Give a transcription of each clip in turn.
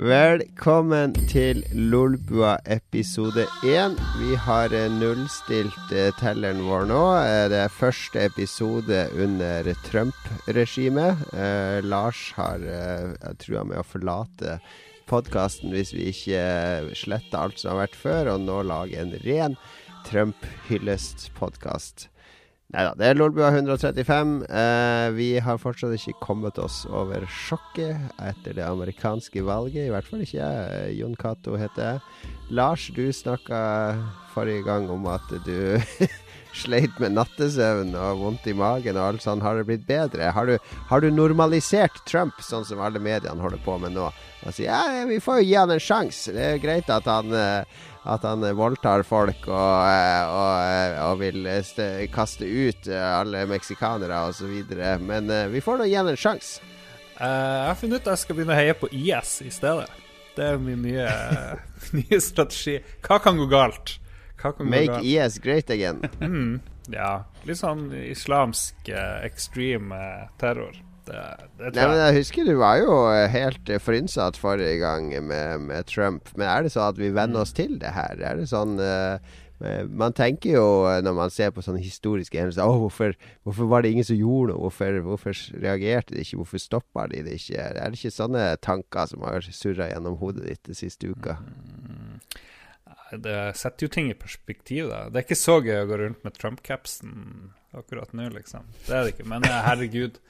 Velkommen til Lolbua episode én. Vi har eh, nullstilt uh, telleren vår nå. Uh, det er første episode under Trump-regimet. Eh, Lars har eh, trua med å forlate podkasten hvis vi ikke sletter alt som har vært før, og nå lager en ren Trump-hyllest-podkast. Nei da, det er Lolbua 135. Eh, vi har fortsatt ikke kommet oss over sjokket etter det amerikanske valget. I hvert fall ikke jeg. Jon Cato heter jeg. Lars, du snakka forrige gang om at du sleit med nattesøvn og vondt i magen og alt sånt. Har det blitt bedre? Har du, har du normalisert Trump, sånn som alle mediene holder på med nå? Og sier ja, vi får jo gi han en sjanse. Det er greit at han eh, at han voldtar folk og, eh, og, eh, og vil kaste ut alle meksikanere osv. Men vi får nå igjen en sjanse. Jeg har funnet ut at jeg skal begynne å heie på IS i stedet. Det er min nye, nye strategi. Hva kan gå galt? Kan gå Make galt? IS great again. mm, ja. Litt sånn islamsk extreme terror. Det, det Nei, men jeg husker du var jo helt frynsatt forrige gang med, med, Trump. Men er det sånn at vi venner oss til det her? Er det sånn uh, man tenker jo når man ser på sånne historiske hendelser oh, hvorfor, hvorfor, var det ingen som gjorde noe? Hvorfor, hvorfor, reagerte de ikke? Hvorfor stoppa de det ikke? Er det ikke sånne tanker som har surra gjennom hodet ditt de siste uka? Mm. Det setter jo ting i perspektiv, da. Det er ikke så gøy å gå rundt med Trump-capsen akkurat nå, liksom. Det er det ikke. Men herregud.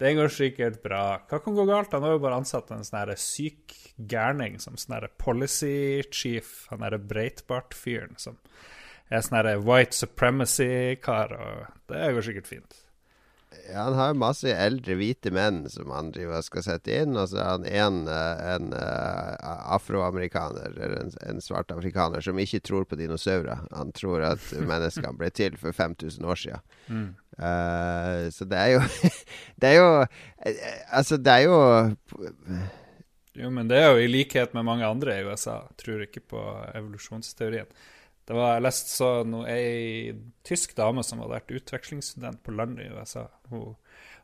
Det går sikkert bra. Hva kan gå galt? Han har jo bare ansatt en sånn syk gærning som sånn policy chief, han derre Breitbart-fyren som er sånn white supremacy-kar, og det går sikkert fint. Ja, han har jo masse eldre hvite menn som han driver skal sette inn. Og så er han en, eh, en uh, afroamerikaner, eller en, en svart afrikaner, som ikke tror på dinosaurer. Han tror at menneskene ble til for 5000 år siden. Mm. Uh, så det er jo Det er jo Altså, det er jo Jo, men det er jo i likhet med mange andre i USA. Tror ikke på evolusjonsteorien. Det var, Jeg leste så noe, ei tysk dame som hadde vært utvekslingsstudent på landet i USA. Hun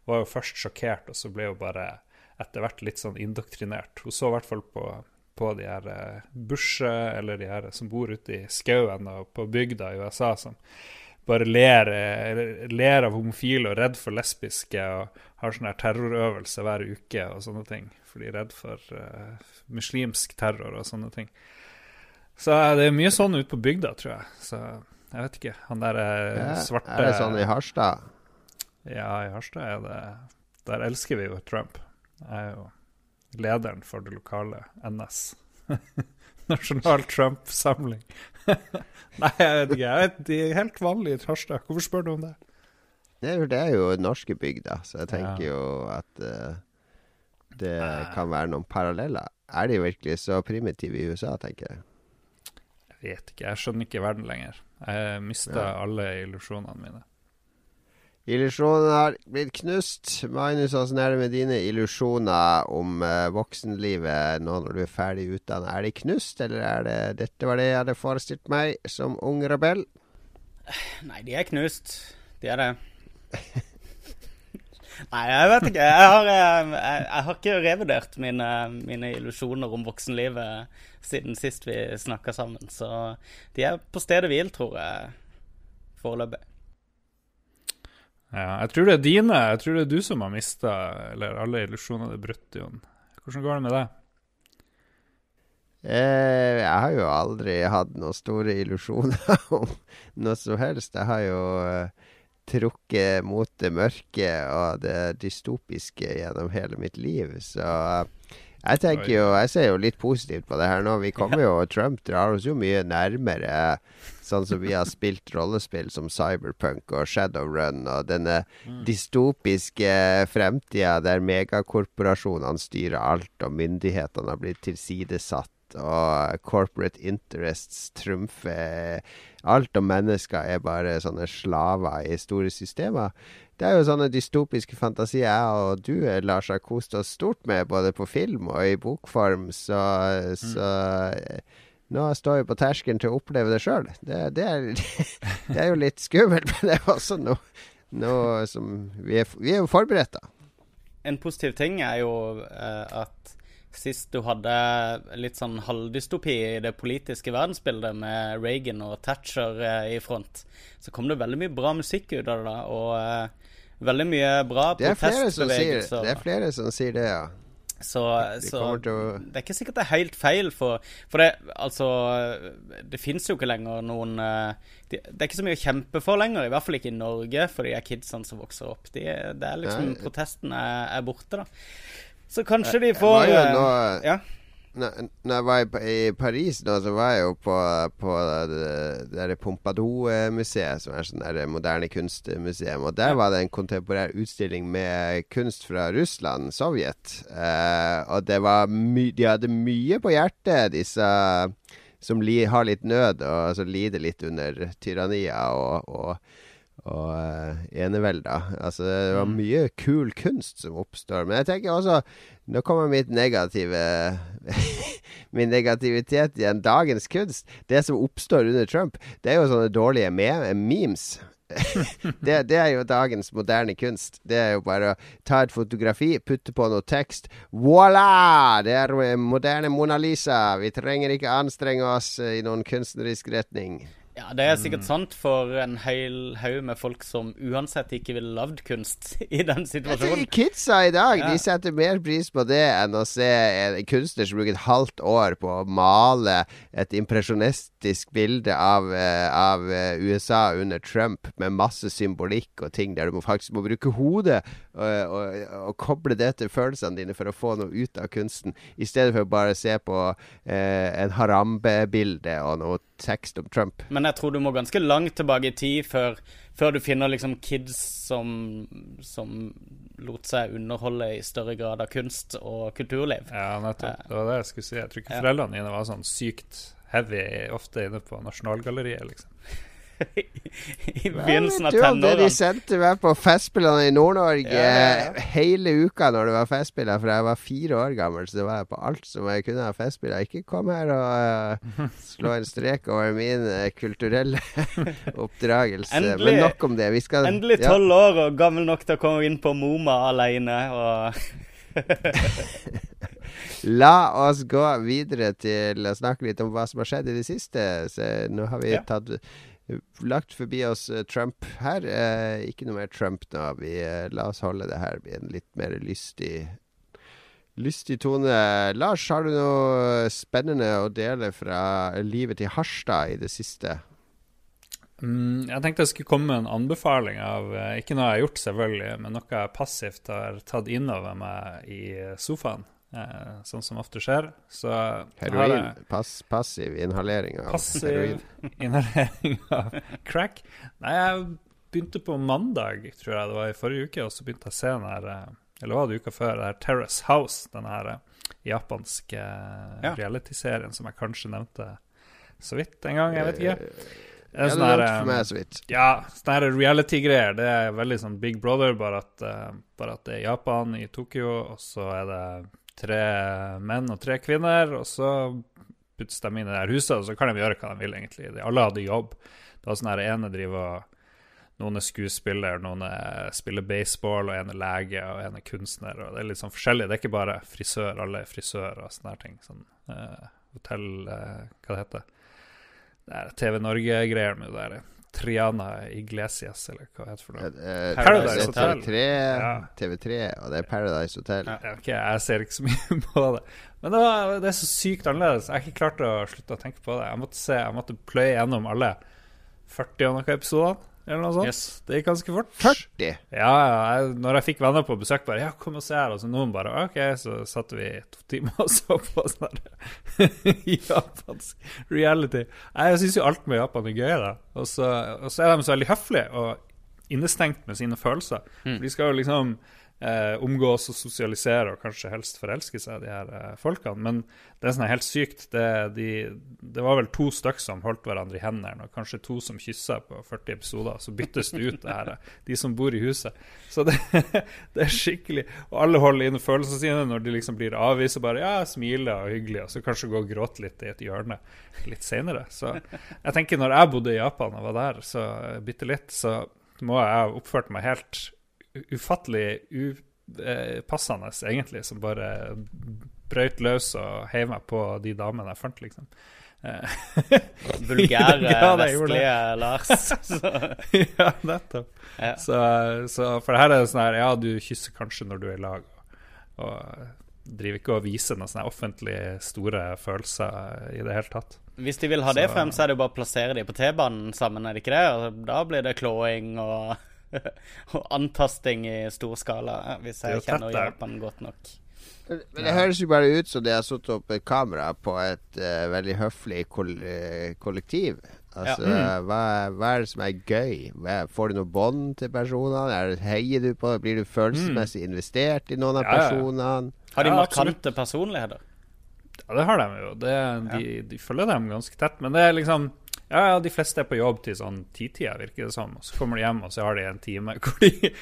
var jo først sjokkert, og så ble hun bare etter hvert litt sånn indoktrinert. Hun så i hvert fall på, på de her eh, Bush, eller de her som bor ute i skauen og på bygda i USA, som bare ler, eh, ler av homofile og redd for lesbiske og har sånn her terrorøvelse hver uke og sånne ting. For de er redd for uh, muslimsk terror og sånne ting. Så det er mye sånn ute på bygda, tror jeg. Så jeg vet ikke. Han der eh, svarte Er det sånn i Harstad? Ja, i Harstad er det Der elsker vi jo Trump. Jeg er jo lederen for det lokale NS. Nasjonal Trump-samling. Nei, jeg vet ikke. De er helt vanlige i Harstad. Hvorfor spør du om det? Det er, det er jo norske bygder, så jeg tenker ja. jo at uh, det kan være noen paralleller. Er de virkelig så primitive i USA, tenker jeg? Jeg vet ikke. Jeg skjønner ikke verden lenger. Jeg mista ja. alle illusjonene mine. Illusjonene har blitt knust. Magnus, åssen er det med dine illusjoner om uh, voksenlivet nå når du er ferdig utdannet? Er de knust, eller er det 'dette var det jeg hadde forestilt meg som ung rebell'? Nei, de er knust. De er det. Nei, jeg vet ikke. Jeg har, jeg, jeg har ikke revurdert mine, mine, illusjoner om voksenlivet siden sist vi snakka sammen. Så de er på stedet hvil, tror jeg, foreløpig. Ja, jeg tror det er dine. Jeg tror det er du som har mista Eller alle illusjonene er brutt, Jon. Hvordan går det med deg? Eh, jeg har jo aldri hatt noen store illusjoner om noe som helst. Jeg har jo eh, trukket mot det mørke og det dystopiske gjennom hele mitt liv. Så jeg tenker jo Jeg ser jo litt positivt på det her nå. Vi kommer jo Trump drar oss jo mye nærmere sånn som vi har spilt rollespill som Cyberpunk og Shadowrun og denne mm. dystopiske fremtida der megakorporasjonene styrer alt, og myndighetene har blitt tilsidesatt og corporate interests trumfer alt, og mennesker er bare sånne slaver i store systemer. Det er jo sånne dystopiske fantasier jeg og du, Lars, har kost oss stort med, både på film og i bokform, så, mm. nå står vi på terskelen til å oppleve det sjøl. Det, det, det, er jo litt skummelt, men det er også noe, noe som vi er, vi er jo forberedt, da. En positiv ting er jo uh, at sist du hadde litt sånn halvdystopi i det politiske verdensbildet med Reagan og Thatcher eh, i front, så kom det veldig mye bra musikk ut av det. da, Og eh, veldig mye bra protestbevegelser. Det er flere som sier det, ja. Så, så å... det er ikke sikkert det er helt feil, for, for det Altså, det fins jo ikke lenger noen eh, det, det, er ikke så mye å kjempe for lenger, i hvert fall ikke i Norge, for de er kidsene som vokser opp. De, det er liksom Nei. Protesten er, er borte, da. Så kanskje de får jeg nå, ja. Når jeg var i, Paris nå, så var jeg jo på, på det, det Pompidou-museet, som er sånn der moderne kunstmuseum. Og der var det en kontemporær utstilling med kunst fra Russland, Sovjet. Eh, og det var my de hadde mye på hjertet, disse som li har litt nød, og altså lider litt under tyrannia og, og og uh, enevelda. Altså, det var mm. mye kul kunst som oppstår. Men jeg tenker også Nå kommer mitt negative Min negativitet igjen. Dagens kunst, det som oppstår under Trump, det er jo sånne dårlige me memes. det, det, er jo dagens moderne kunst. Det er jo bare å ta et fotografi, putte på noe tekst. Voilà! Det er moderne Mona Lisa. Vi trenger ikke anstrenge oss i noen kunstnerisk retning. Ja, det er sikkert mm. sant for en hel haug med folk som uansett ikke ville lagd kunst i den situasjonen. Jeg kidsa i dag ja. de setter mer pris på det enn å se en kunstner som bruker et halvt år på å male et impresjonistisk bilde av, uh, av uh, USA under Trump med masse symbolikk og ting der du faktisk må bruke hodet og, og, og, koble det til følelsene dine for å få noe ut av kunsten, i stedet for å bare se på uh, en Harambe-bilde og noe tekst om Trump. Men jeg tror du må ganske langt tilbake i tid før, før du finner liksom kids som, som lot seg underholde i større grad av kunst og kulturliv. Ja, nettopp. Det var det jeg skulle si. Jeg tror ikke foreldrene dine var sånn sykt heavy ofte inne på Nasjonalgalleriet, liksom. I begynnelsen av tenårene. Det de sendte meg på Festspillene i Nord-Norge ja, ja, ja. hele uka når det var Festspiller, for jeg var fire år gammel, så det var jeg på alt som jeg kunne ha Festspiller. Ikke kom her og uh, slå en strek over min uh, kulturelle oppdragelse. Endelig, Men nok om det. Vi skal Endelig tolv år og gammel nok til å komme inn på Moma alene og La oss gå videre til å snakke litt om hva som har skjedd i det siste. Så nå har vi tatt lagt forbi oss uh, Trump her. Eh, ikke noe mer Trump nå. Vi, eh, la oss holde det her i en litt mer lystig, lystig tone. Lars, har du noe spennende å dele fra livet til Harstad i det siste? Mm, jeg tenkte jeg skulle komme med en anbefaling av Ikke noe jeg har gjort, selvfølgelig, men noe jeg passivt har tatt inn over meg i sofaen eh, sånn som ofte skjer. Så Heroin? Pass, passiv inhalering av passiv heroin? inhalering av crack? Nei, jeg begynte på mandag, tror jeg det var i forrige uke, og så begynte jeg å se den her eh, Eller var det uka før? Det her Terrace House, den her eh, japanske eh, ja. realityserien som jeg kanskje nevnte så vidt en gang, jeg vet ikke. Ja, sånn her. Ja, sånne reality-greier. Det er veldig sånn Big Brother, bare at, uh, bare at det er Japan, i Tokyo, og så er det tre menn og tre kvinner, og så puttes de inn i det her huset, og så kan de gjøre hva de vil, egentlig. De, alle hadde jobb. Det var sånn her ene driver Noen er skuespiller, noen er, spiller baseball, og en er lege, og en er kunstner. og Det er litt sånn forskjellig. Det er ikke bare frisør, alle er frisør og sånne her ting. Sånn uh, hotell uh, Hva det heter det? er TV Norge-greier med det der Triana Iglesias, eller hva heter det for noe? Paradise Hotel. TV3, ja. TV3, og det er Paradise Hotel. Ja, ok, Jeg ser ikke så mye på det. Men det, var, det, er så sykt annerledes. Jeg har ikke klart å slutte å tenke på det. Jeg måtte se, jeg måtte pløye gjennom alle 40 og noen episoder eller noe sånt. Yes. Det gikk ganske fort. 40? Ja, ja. Jeg, når jeg fikk venner på besøk, bare Ja, kom og se her. Og så noen bare OK, så satt vi to timer og så på sånn japansk reality. Jeg syns jo alt med Japan er gøy, da. Og så, og så er de så veldig høflige og innestengt med sine følelser. Mm. De skal jo liksom eh, omgås og sosialisere og kanskje helst forelske seg, de her eh, folkene. Men det er sånn helt sykt. Det, de, det, var vel to stykker som holdt hverandre i hendene, og kanskje to som kyssa på 40 episoder. Så byttes det ut, det her, de som bor i huset. Så det, det er skikkelig Og alle holder inne følelsene sine når de liksom blir avvist og bare ja, smiler og hyggelig, og så kanskje gå og gråte litt i et hjørne litt seinere. Så jeg tenker når jeg bodde i Japan og var der så bitte litt, så må jeg ha oppført meg helt ufattelig upassende, egentlig, som bare brøyt løs og heiv meg på de damene jeg fant, liksom. Vulgære, det gjorde vestlige Lars. Ja, nettopp. ja. Så, så for det her er det sånn her Ja, du kysser kanskje når du er i lag, og, og driver ikke og viser noen sånne offentlig store følelser i det hele tatt. Hvis de vil ha det Så- frem, så er det jo bare å plassere de på T-banen sammen, er det ikke det? Da blir det klåing og, og antasting i stor skala, hvis jeg kjenner. Japan godt nok. Men det høres jo bare ut som de har satt opp et kamera på et uh, veldig høflig kol eh, kollektiv. Altså, Mm. hva, hva er det som er gøy? Hva, får du noe bånd til personene? Er heier du på det? Blir du følelsesmessig investert i noen av Mm. Ja, ja. personene? Har de Ja, markante personligheter? Ja, det har de jo. Det, de, de følger dem ganske tett. Men det er liksom Ja, ja, de fleste er på jobb til sånn titida, virker det som. Og så kommer de hjem, og så har de en time hvor de,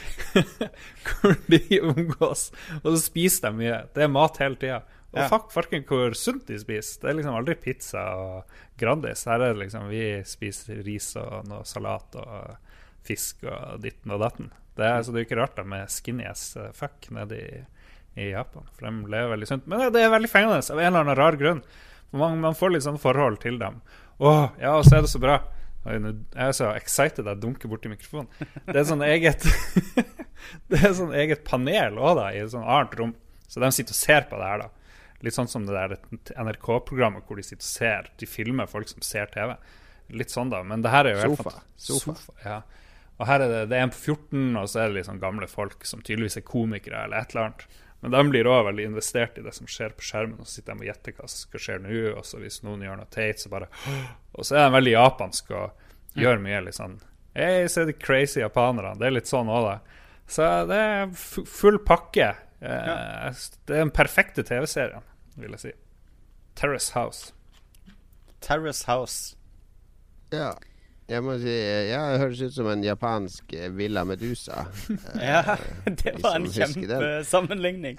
hvor de omgås. Og så spiser de mye. Det er mat hele tida. Og Ja. fuck farken hvor sunt de spiser. Det er liksom aldri pizza og Grandis. Her er det liksom Vi spiser ris og noe salat og fisk og ditten og datten. Det er, så det er jo ikke rart de er skinny as fuck nede i, i Japan. For de lever veldig sunt. Men det, det er veldig fengende av en eller annen rar grunn. Man, man får litt sånn forhold til dem. Å, ja, så er det så bra. Jeg er så excited jeg dunker borti mikrofonen. Det er sånn eget Det er sånn eget panel òg, da, i et sånn annet rom. Så de sitter og ser på det her, da. Litt sånn som det der NRK-programmet hvor de sitter og ser De filmer folk som ser TV. Litt sånn, da. Men det her er jo helt Sofa. fant- Sofa. ja. Og her er det, det er en på 14, og så er det sånn gamle folk som tydeligvis er komikere eller et eller annet. Men de blir òg veldig investert i det som skjer på skjermen, og så sitter de og gjetter hva som skal skje nå. Og så hvis noen gjør noe teit, så bare Og så er de veldig japanske og gjør mye litt sånn Hei, se de crazy japanerne. Det er litt sånn òg, da. Så det er full pakke. Eh, Det er den perfekte TV-serien, vil jeg si. Terrace House. Terrace House. Ja. Jeg må si Ja, det høres ut som en japansk eh, Villa Medusa. Ja, det var en kjempesammenligning.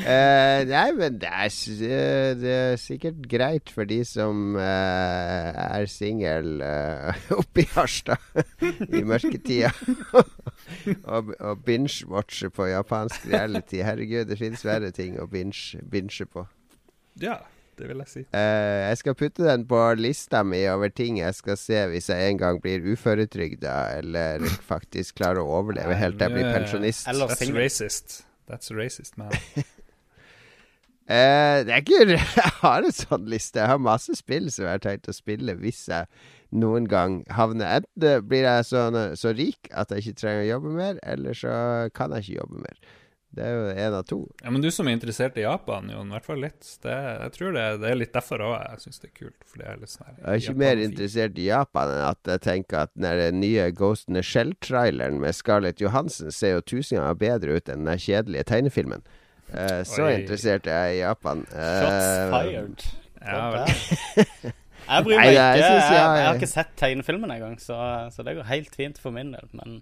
uh, nei, men det er, eh, det er sikkert greit for de som uh, er singel uh, oppe i Harstad i mørketida. og, og binge-watche på japansk reality. Herregud, det finnes verre ting å binge, binge på. Ja, det vil jeg si. Uh, jeg skal putte den på lista mi over ting jeg skal se hvis jeg en gang blir uføretrygda, eller faktisk klarer å overleve helt til jeg blir pensjonist. Eller That's racist. That's racist, man. Uh, det er ikke Jeg har en sånn liste. Jeg har masse spill som jeg har tenkt å spille hvis jeg noen gang havner Enten blir jeg så, så rik at jeg ikke trenger å jobbe mer, eller så kan jeg ikke jobbe mer. Det er jo en av to. Ja, Men du som er interessert i Japan, Jon, i hvert fall litt. Det, jeg tror det, det er litt derfor òg jeg syns det er kult. For det er litt sånn her Jeg er ikke mer interessert i Japan enn at jeg tenker at den nye Ghost in the Shell-traileren med Scarlett Johansen ser jo tusen ganger bedre ut enn den kjedelige tegnefilmen. Uh, så Oi. interessert er jeg i Japan. Shots Eh, fired. Ja, vel. Jeg bryr meg ikke. jeg, jeg- har ikke sett tegnefilmen engang, så, så det går helt fint for min del. Men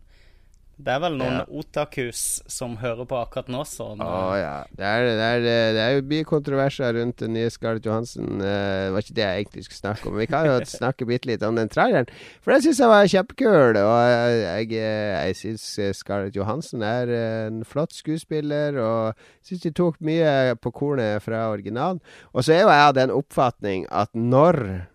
det er vel noen Ja. otakus som hører på akkurat nå, så Å ja. Det er, det, er, det er jo mye kontroverser rundt den nye Scarlett Johansen. Eh, det var ikke det jeg egentlig skulle snakke om. Vi kan jo snakke bitte litt om den traileren. For den syns jeg var kjempekul. Og jeg, jeg, jeg syns Scarlett Johansen er en flott skuespiller. Og syns de tok mye på kornet fra originalen. Og så er jo jeg av den oppfatning at når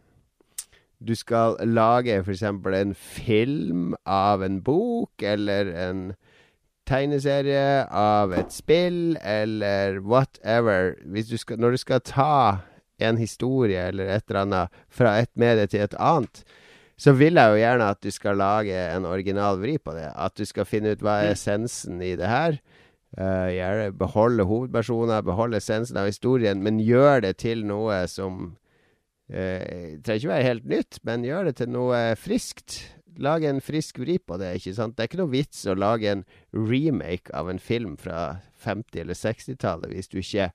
du skal lage f.eks. en film av en bok eller en tegneserie, av et spill, eller whatever Hvis du skal, Når du skal ta en historie eller et eller annet fra et medie til et annet, så vil jeg jo gjerne at du skal lage en original vri på det. At du skal finne ut hva er essensen i det her. Uh, beholde hovedpersoner, beholde essensen av historien, men gjør det til noe som eh, trenger ikke være helt nytt, men gjør det til noe friskt. Lag en frisk vri på det. ikke sant? Det er ikke noe vits å lage en remake av en film fra 50- eller 60-tallet hvis du ikke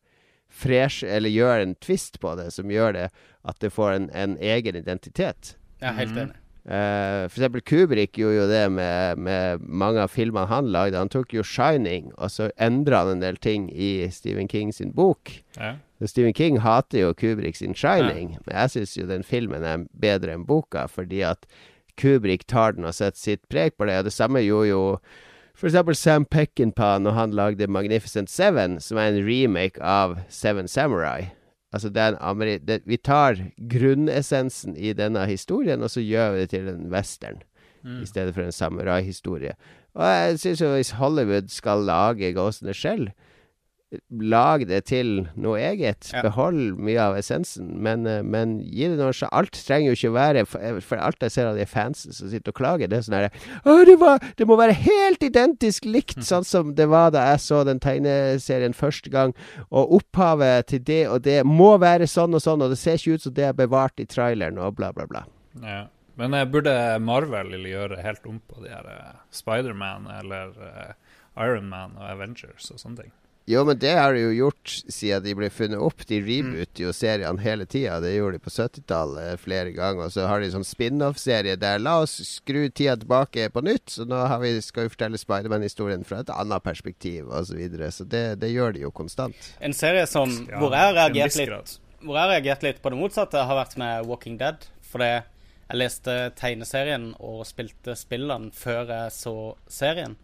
fresh, eller gjør en twist på det som gjør det at det får en, en egen identitet. Jeg er helt Mhm. enig. Uh, for eksempel Kubrick gjorde jo det med, med mange av filmene han lagde. Han tok jo 'Shining', og så endra han en del ting i Stephen King sin bok. Ja. Stephen King hater jo Kubrick sin 'Shining', men jeg syns jo den filmen er bedre enn boka, fordi at Kubrick tar den og setter sitt preg på det. Og det samme gjorde jo For eksempel Sam Peckinpah når han lagde Magnificent Seven, som er en remake av Seven Samurai. Altså det Vi tar grunnessensen i denne historien, og så gjør vi det til en western. Mm. I stedet for en samuraihistorie. Og jeg syns jo hvis Hollywood skal lage the Shell, lag det til noe eget. Ja. Behold mye av essensen, men, eh, men gi det noe Alt trenger jo ikke være For, for alt jeg ser av de fansen som sitter og klager, det er sånn herre det, det må være helt identisk likt mm. sånn som det var da jeg så den tegneserien første gang. Og opphavet til det og det må være sånn og sånn, og det ser ikke ut som det er bevart i traileren, og bla, bla, bla. Ja. Men jeg burde Marvel gjøre helt om på de her Spiderman eller uh, Iron Man og Avengers og sånne ting? Jo, men det har de jo gjort siden de ble funnet opp. De rebooter jo seriene hele tida. Det gjorde de på 70-tallet flere ganger. Og så har de sånn spin-off-serie der La oss skru tida tilbake på nytt. Så nå vi, skal vi fortelle Spiderman-historien fra et annet perspektiv osv. Så, videre. så det, det, gjør de jo konstant. En serie som, ja, hvor jeg har reagert litt Hvor jeg har reagert litt på det motsatte, har vært med Walking Dead. For det, jeg leste tegneserien og spilte spillene før jeg så serien.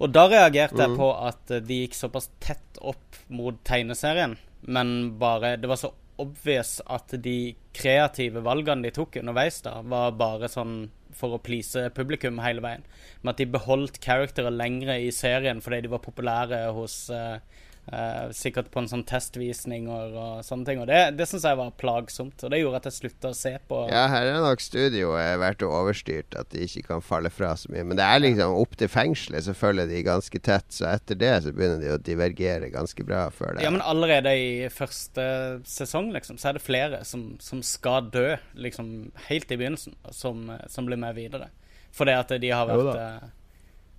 Og da reagerte mm. jeg på at de gikk såpass tett opp mot tegneserien, men bare Det var så obvious at de kreative valgene de tok underveis, da, var bare sånn for å please publikum hele veien. Men at de beholdt charactere lengre i serien fordi de var populære hos uh, Uh, sikkert på en sånn testvisning og, og sånne ting. Og det, det syns jeg var plagsomt, og det gjorde at jeg slutta å se på. Ja, her er nok studioet vært overstyrt, at de ikke kan falle fra så mye. Men det er liksom opp til fengselet, så følger de ganske tett. Så etter det så begynner de å divergere ganske bra før det. Ja, men allerede i første sesong, liksom, så er det flere som, som skal dø, liksom helt i begynnelsen, som, som blir med videre. Fordi at de har vært Uh,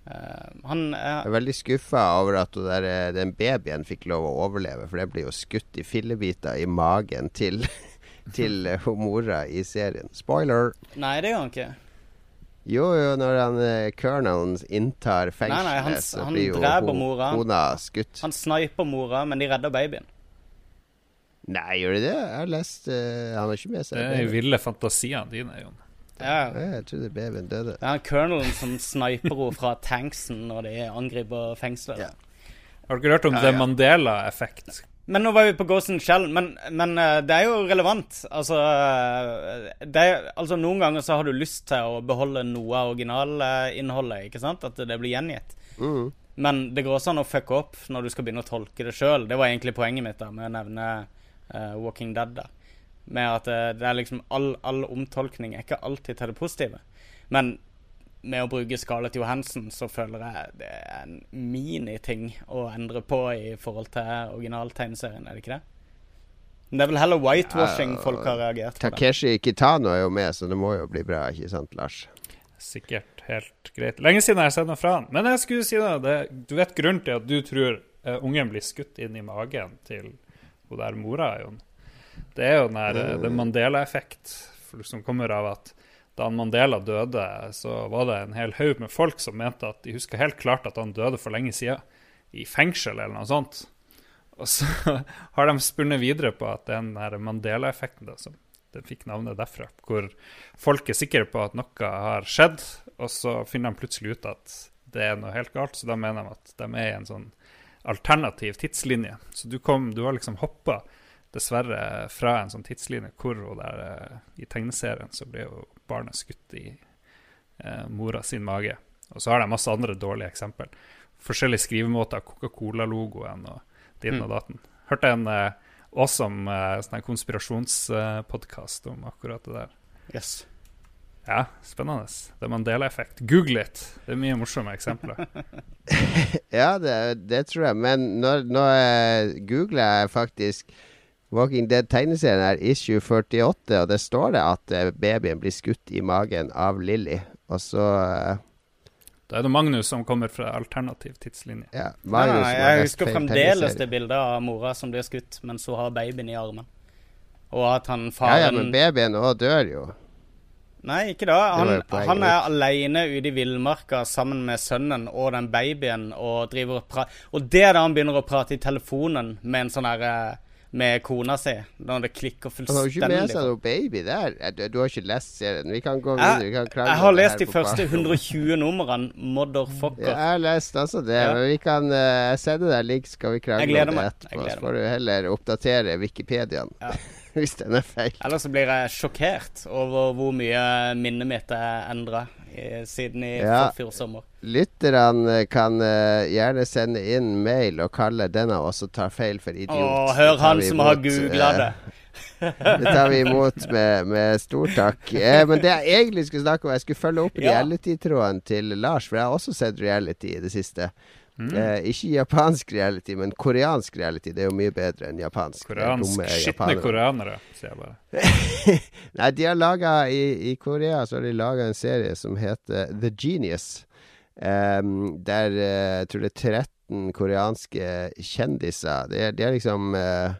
han er Jeg er veldig skuffa over at der, eh, den babyen fikk lov å overleve, for det blir jo skutt i fillebiter i magen til, til uh, mora i serien. Spoiler! Nei, det gjør han ikke. Jo, jo, når han colonelen inntar fengselet, nei, nei, han, så blir jo ho mora. kona skutt. Han sniper mora, men de redder babyen. Nei, gjør de det? Jeg har lest uh, Han har ikke med seg Det er jo ville fantasiene dine, Jon. Ja. Jeg trodde babyen døde. Det er colonelen som sniper henne fra tanksen når de angriper fengselet. Ja. Har dere hørt om ja, det Mandela-effekt? Men nå var vi på Ghost in Shell, men, men uh, det er jo relevant. Altså, uh, er, altså, Noen ganger så har du lyst til å beholde noe av originalinnholdet, ikke sant? At det blir gjengitt. Mm. Men det går også an å fucke opp når du skal begynne å tolke det sjøl. Det var egentlig poenget mitt da med å nevne uh, Walking Dead. da med at det, det er liksom all, all, omtolkning er ikke alltid til det positive. Men med å bruke Scarlett Johansen så føler jeg det er en miniting å endre på i forhold til originaltegneserien, er det ikke det? Men det er vel heller whitewashing ja, folk har reagert på. Takeshi Kitano er jo med, så det må jo bli bra, ikke sant, Lars? Sikkert helt greit. Lenge siden jeg har sett noe fra han. Men jeg skulle si det du vet grunnen til at du tror uh, ungen blir skutt inn i magen til hun der mora, Jon? Det er jo den her, det Mandela-effekt som kommer av at da Mandela døde, så var det en hel haug med folk som mente at de huska helt klart at han døde for lenge siden, i fengsel eller noe sånt. Og så har de spunnet videre på at det er den Mandela-effekten som den fikk navnet derfra. Hvor folk er sikre på at noe har skjedd, og så finner de plutselig ut at det er noe helt galt. Så da mener de at de er i en sånn alternativ tidslinje. Så du, kom, du har liksom hoppa dessverre fra en sånn tidslinje hvor hun der uh, I tegneserien så ble jo barnet skutt i uh, mora sin mage. Og så har de masse andre dårlige eksempel. Forskjellige skrivemåter, Coca-Cola-logoen og din og mm. daten. Hørte en uh, awesome uh, sånn konspirasjonspodkast om akkurat det der. Yes. Ja, spennende. Det er Mandela-effekt. Google it. Det er mye morsomme eksempler. ja, det, det, tror jeg. Men nå, nå googler jeg faktisk Walking Dead-tegneserien er issue 48, og det står det at eh, babyen blir skutt i magen av Lilly. Og så uh, Da er det Magnus som kommer fra alternativ tidslinje. Ja, Magnus, nei, nei, jeg husker fremdeles det bildet av mora som blir skutt mens hun har babyen i armen. Og at han faren Ja, ja, men babyen òg dør jo. Nei, ikke da. Han, han er alene ute i villmarka sammen med sønnen og den babyen og driver og prater Og det er da han begynner å prate i telefonen med en sånn herre med kona si når det klikker fullstendig. Han har ikke med seg noe baby der. Du, du, har ikke lest serien. Vi kan gå videre. Vi kan jeg har lest de første 120 numrene. Motherfucker. Ja, jeg har lest altså det. Ja. Men vi kan uh, sende deg link, skal vi krangle om det etterpå. Så får du heller oppdatere Wikipediaen. Ja. hvis den er feil. Ellers så blir jeg sjokkert over hvor mye minnet mitt er endra siden i ja. fjor sommer. Lytterne kan uh, gjerne sende inn mail og kalle den av oss som tar feil, for idiot. Å, hør han som har googla det. det tar vi imot med, med stor takk. Eh, men det jeg egentlig skulle snakke om, jeg skulle følge opp ja. reality-tråden til Lars, for jeg har også sett reality i det siste. Mm. Eh, ikke japansk reality, men koreansk reality. Det er jo mye bedre enn japansk. Koreansk skitne koreanere, sier jeg bare. Nei, de har laga i, i, Korea så har de laga en serie som heter The Genius. Um, der uh, jeg tror det er 13 koreanske kjendiser. De er, de er liksom uh,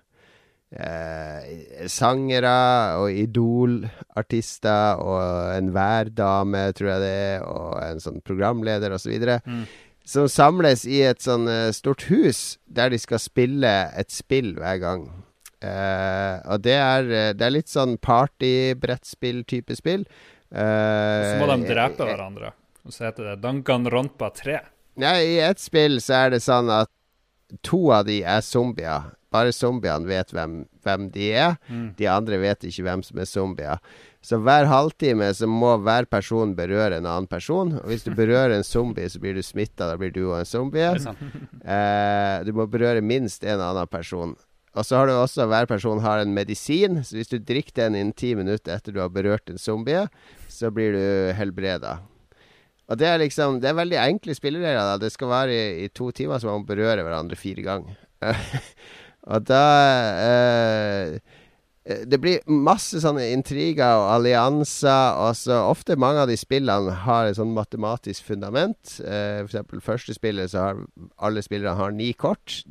uh, sangere og idolartister og en værdame, tror jeg det er, og en sånn programleder osv. Mm som samles i et sånn uh, stort hus der de skal spille et spill hver gang. Uh, og det er, uh, det er litt sånn party-brettspill-type spill. så må de drepe hverandre. Og så heter det Danganronpa 3. Ja, i ett spill så er det sånn at to av de er zombier. Bare zombiene vet hvem, hvem de er. Mm. De andre vet ikke hvem som er zombier. Så hver halvtime så må hver person berøre en annen person. Og hvis du berører en zombie, så blir du smitta. Da blir du òg en zombie. Eh, du må berøre minst en annen person. Og så har du også hver person har en medisin. Så hvis du drikker den innen ti minutter etter du har berørt en zombie, så blir du helbreda. Og det er liksom Det er veldig enkle spilleregler. Det skal være i, i, to timer, så man må berøre hverandre fire ganger. og da eh, Eh, det blir masse sånne intriger og allianser. Og så ofte mange av de spillene har et sånn matematisk fundament. Eh, eksempel første spillet så har alle spillere har ni kort.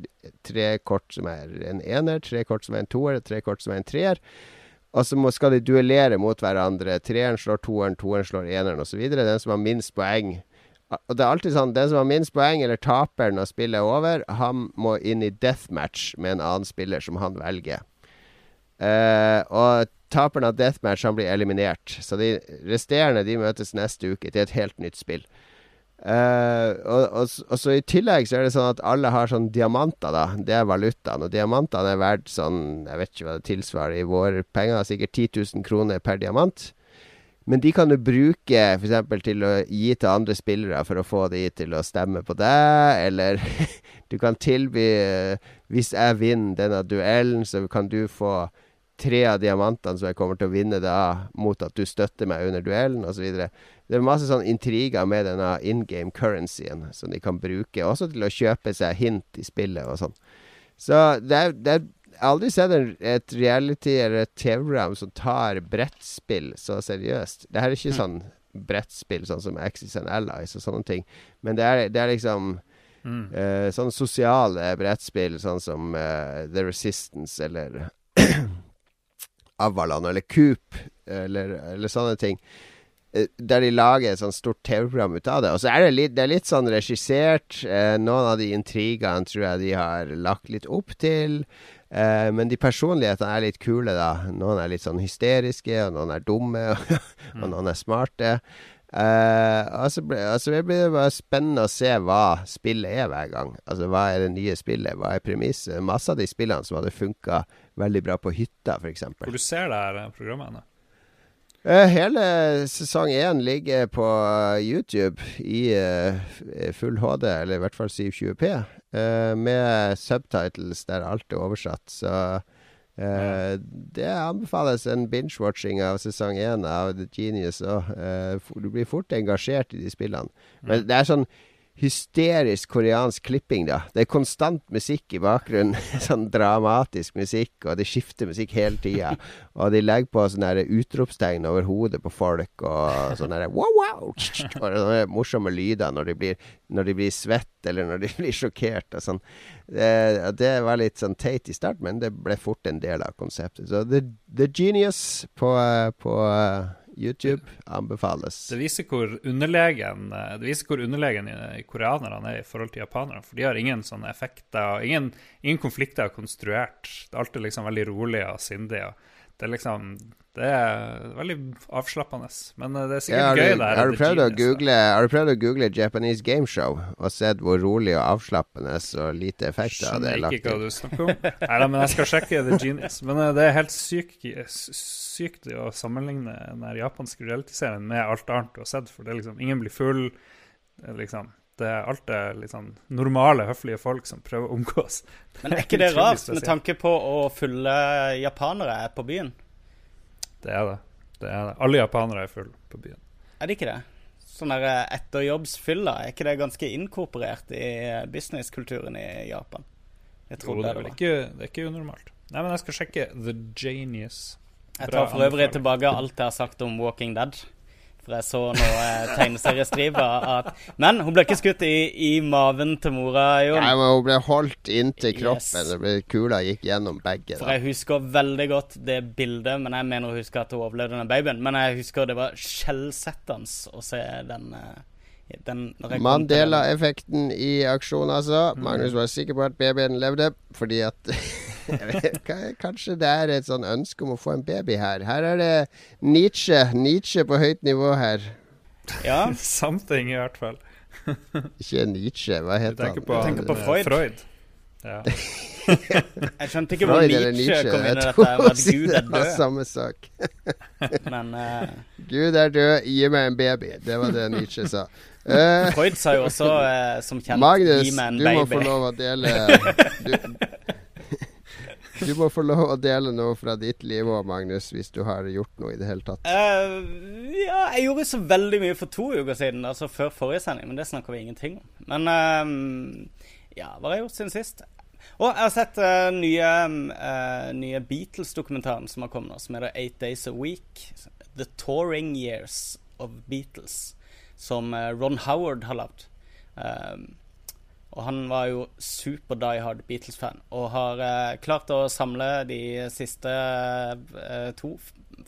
Tre kort som er en ener, tre kort som er en toer, tre kort som er en treer. Og så skal de duellere mot hverandre. Treeren slår toeren, toeren slår eneren osv. Den som har minst poeng. Og det er alltid sånn Den som har minst poeng, eller taper når spillet er over, han må inn i deathmatch med en annen spiller som han velger. Uh, og taperen av deathmatch han blir eliminert. Så de resterende de møtes neste uke til et helt nytt spill. Uh, og, og, og, så I tillegg så er det sånn at alle har sånn diamanter, da. Det er valutaen. Og diamantene er verdt sånn Jeg vet ikke hva det tilsvarer i våre penger. Sikkert 10 000 kroner per diamant. Men de kan du bruke f.eks. til å gi til andre spillere for å få de til å stemme på deg, eller du kan tilby Hvis jeg vinner denne duellen, så kan du få tre av diamantene som jeg kommer til å vinne da, mot at du støtter meg under duellen, osv. Det er masse sånn intriger med denne in game currencyen som de kan bruke, også til å kjøpe seg hint i spillet og sånn. Så det er, det er jeg har aldri sett et reality eller et TV-program som tar brettspill så seriøst. Det her er ikke mm. sånn brettspill sånn som Axis and Allies og sånne ting, men det er, det er liksom mm. uh, sånne sosiale brettspill, sånn som uh, The Resistance eller Avalon eller Coop eller, eller sånne ting. Eh, der de lager et sånt stort TV-program ut av det. Og så er det litt, det er litt sånn regissert. Eh, noen av de intrigene tror jeg de har lagt litt opp til. Eh, men de personlighetene er litt kule, da. Noen er litt sånn hysteriske, og noen er dumme, og, og noen er smarte. Eh, altså, altså, det blir bare spennende å se hva spillet er hver gang. Altså Hva er det nye spillet? Hva er premisset? Masse av de spillene som hadde funka veldig bra på hytta, f.eks. Hvor du ser det her programmet? Uh, hele sesong én ligger på YouTube i uh, full HD, eller i hvert fall 720P, med subtitles der alt er oversatt. Så det anbefales en binge-watching av sesong én av The Genius òg. du blir fort engasjert i de spillene. Men mm. det er sånn hysterisk koreansk klipping, da. Det er konstant musikk i bakgrunnen. sånn dramatisk musikk, og det skifter musikk hele tida. og de legger på sånne utropstegn over hodet på folk, og sånne wow, wow, og sånne morsomme lyder når de blir, blir svett, eller når de blir sjokkert. Og sånn. Det, det, var litt sånn teit i start, men det ble fort en del av konseptet. Så The, the Genius på, på YouTube anbefales. Det viser hvor underlegen eh, Det viser hvor underlegen koreanerne er i forhold til japanerne. For de har ingen sånne effekter, ingen, ingen konflikter konstruert. Det er liksom veldig rolig og sindig. og det er liksom Det er veldig avslappende. Men eh, det er sikkert ja, har gøy. Du, der, har, du prøvd å google, har du prøvd å google Japanese Game Show og sett hvor rolig og avslappende og lite effekter det er lagt inn? Skjønner ikke hva du snakker om. Nei da, men jeg skal sjekke The Genius. Men uh, det er helt sykt, sykt å sammenligne den japanske realityserien med alt annet du har sett. For det er liksom Ingen blir full. liksom det er alt er liksom normale, høflige folk som prøver å omgås. Men er ikke det rart, med tanke på å fulle japanere på byen? Det er det. det er det. Alle japanere er fulle på byen. Er det ikke det? Sånn der eh, etterjobbsfylla, er ikke det ganske inkorporert i eh, businesskulturen i Japan? Jeg tror jo, det, det, er ikke, det er ikke unormalt. Nei, men jeg skal sjekke The Genius. Jeg tar for øvrig tilbake alt jeg har sagt om Walking Dead. For jeg så noe eh, at Men hun ble ikke skutt i, i maven til mora, Jon. Nei, men hun ble holdt inntil kroppen. Yes. Ble, kula gikk gjennom begge. For jeg husker veldig godt det bildet, men jeg mener å huske at hun overlevde den babyen. Men jeg husker det var skjellsettende å se den. Eh, Mandela-effekten i aksjon, altså. Magnus var sikker på at babyen levde fordi at Kanskje det er et sånn ønske om å få en baby her. Her er det Nietzsche. Nietzsche på høyt nivå her. Ja. Something, i hvert fall. ikke Nietzsche, hva heter han? På, jeg tenker på Freud. Freud. Ja. jeg skjønte ikke hvor Nietzsche, Nietzsche kom inn i dette, at Gud er død. Samme sak. Men uh... Gud er død, gi meg en baby. Det var det Nietzsche sa. Uh, Freud sa jo også, uh, som kjent, Magnus, gi meg en baby. Magnus, du må få lov å dele du, du må få lov å dele noe fra ditt liv òg, Magnus, hvis du har gjort noe i det hele tatt. Uh, ja, jeg gjorde så veldig mye for to uker siden, altså før forrige sending, men det snakker vi ingenting om. Men uh, ja, hva har jeg gjort siden sist? Og jeg har sett uh, nye, nye Beatles-dokumentaren som har kommet nå, som heter Eight Days a Week. The Touring Years of Beatles, som Ron Howard har lagd. Um, og han var jo super die hard Beatles-fan, og har eh, klart å samle de siste eh, to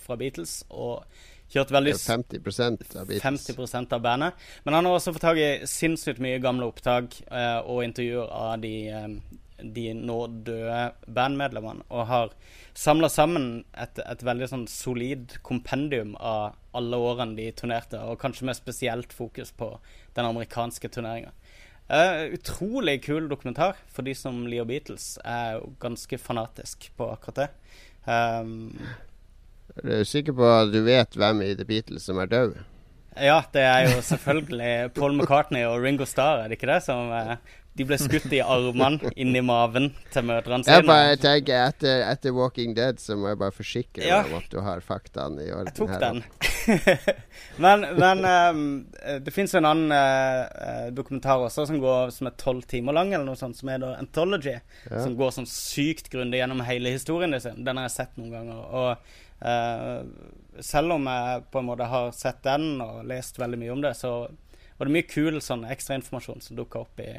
fra Beatles. og kjørt veldig 50 av Beatles. 50 av bandet. Men han har også fått tak i sinnssykt mye gamle opptak eh, og intervjuer av de, eh, de nå døde bandmedlemmene, og har samla sammen et, et, veldig sånn solid kompendium av alle årene de turnerte, og kanskje med spesielt fokus på den amerikanske turneringa. Uh, utrolig kul dokumentar for de som liker Beatles. er jo ganske fanatisk på akkurat det. Um, er du sikker på at du vet hvem i The Beatles som er død? Ja, det er jo selvfølgelig Paul McCartney og Ringo Starr, er det ikke det? Som uh, de ble skutt i armene, inni maven til mødrene sine. Jeg bare tenker etter, etter, Walking Dead så må jeg bare forsikre ja. om at du har faktaene i orden. Jeg tok her, den. men, men um, det fins en annen uh, dokumentar også som går som er tolv timer lang, eller noe sånt, som heter Anthology. Ja. Som går sånn sykt grundig gjennom hele historien sin. Den har jeg sett noen ganger. Og uh, selv om jeg på en måte har sett den og lest veldig mye om det, så var det mye kul sånn ekstrainformasjon som dukka opp i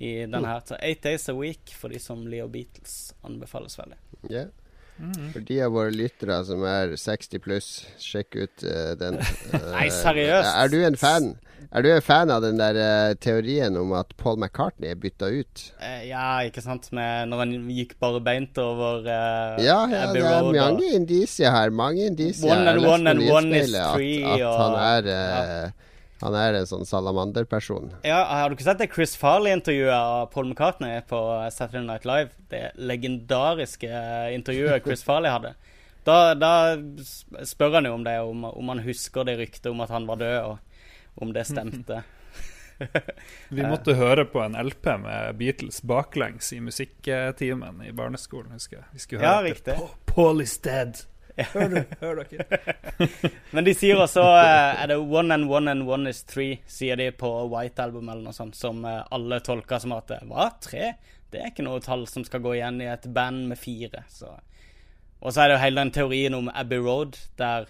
i denne her. Så Eight Days a Week for de som liker Beatles, anbefales veldig. Yeah. Mm. For de av våre lyttere som er 60 pluss, sjekk ut uh, den. Uh, Nei, seriøst. Er du en fan? Er du en fan av den der uh, teorien om at Paul McCartney er bytta ut? ja, ikke sant. Med, når han gikk bare beint over Ja, ja det er mange indisier her. Mange indisier. One and one and one is three. At, at han er. Han er en sånn salamanderperson. Ja, Har du ikke sett det Chris Farley-intervjuet av Paul McCartney på Saturday Night Live? Det legendariske intervjuet Chris Farley hadde. Da, da spør han jo om det, om, om han husker det ryktet om at han var død, og om det stemte. Vi måtte høre på en LP med Beatles baklengs i musikktimen i barneskolen, husker jeg. Vi skulle høre ja, riktig. Paul is dead. Hør, du, hør dere. Men de sier også uh, Er det one and one and one is three, sier de på White Album eller noe sånt, som uh, alle tolker som at Hva? Tre? Det er ikke noe tall som skal gå igjen i et band med fire. Så. Og så er det jo hele den teorien om Abbey Road, der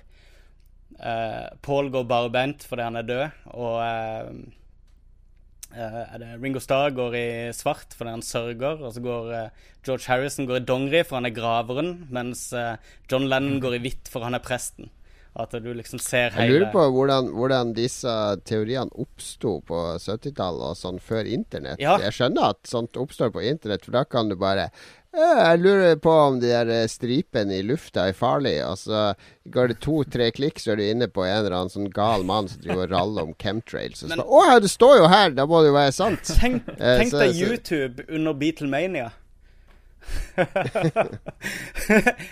uh, Paul går barbeint fordi han er død, og Uh, er det Ringo Starr går i svart fordi han sørger, og så går uh, George Harrison går i dongeri for han er graveren, mens uh, John Lennon går i hvitt for han er presten. At du liksom ser hele Jeg lurer på hvordan, hvordan disse teoriene oppsto på 70-tallet og sånn før internett. Ja. Jeg skjønner at sånt oppstår på internett, for da kan du bare jeg lurer på om de der eh, stripene i lufta er farlig. Og så går det to-tre klikk, så er du inne på en eller annen sånn gal mann som driver og raller om chemtrails. Og så, Men- Å, det står jo her! Da må det jo være sant. Tenk, Eh, tenk deg YouTube under Beatlemania.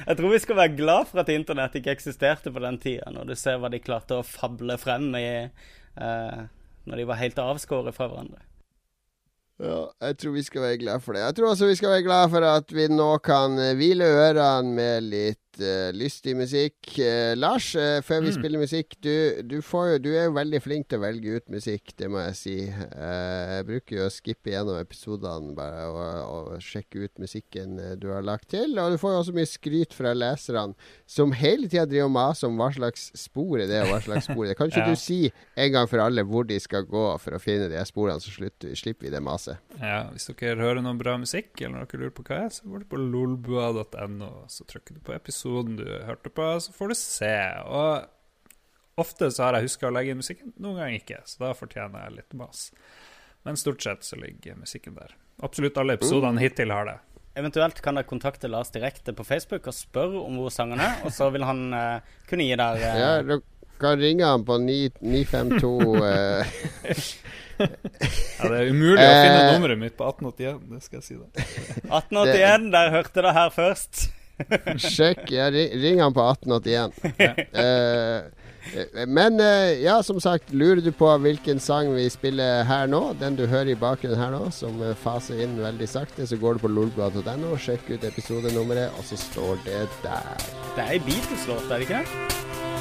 jeg tror vi skal være glad for at internett ikke eksisterte på den tida, når du ser hva de klarte å fable frem i uh, Når de var helt avskåret fra hverandre. Ja, jeg tror vi skal være glad for det. Jeg tror også vi skal være glad for at vi nå kan hvile ørene med litt eh, lystig musikk. Uh, Lars, uh, før vi Mm. spiller musikk, du, du, får jo, du er jo veldig flink til å velge ut musikk, det må jeg si. Jeg bruker jo å skippe gjennom episodene bare og, og sjekke ut musikken du har lagt til. Og du får jo også mye skryt fra leserne, som hele tida driver og maser om hva slags spor er det, og hva slags spor er det. Kan ikke Ja. du si en gang for alle hvor de skal gå for å finne de sporene, så slutter, slipper vi det maset? Ja, Hvis dere hører noe bra musikk, eller dere lurer på hva er, så går du på lolbua.no, så trykker du på episoden du hørte på, så får du se. Og ofte så har jeg huska å legge inn musikken, noen ganger ikke, så da fortjener jeg litt mas. Men stort sett så ligger musikken der. Absolutt alle episodene hittil har det. Eventuelt kan dere kontakte Lars direkte på Facebook og spørre om hvor sangen er, og så vil han uh, kunne gi deg uh... Ja, du kan ringe han på 952 uh... Ja, Det er umulig å finne Eh. nummeret mitt på 1881, det skal jeg si da. 1881, der hørte det her først. Sjekk. Ja, ringer ring han på 1881. uh, men uh, ja, som sagt, lurer du på hvilken sang vi spiller her nå, den du hører i bakgrunnen her nå, som eh, faser inn veldig sakte, så går du på lolbua.no sjekk ut episodenummeret, og så står det der. Det er ei Beatles-låt, er det ikke det?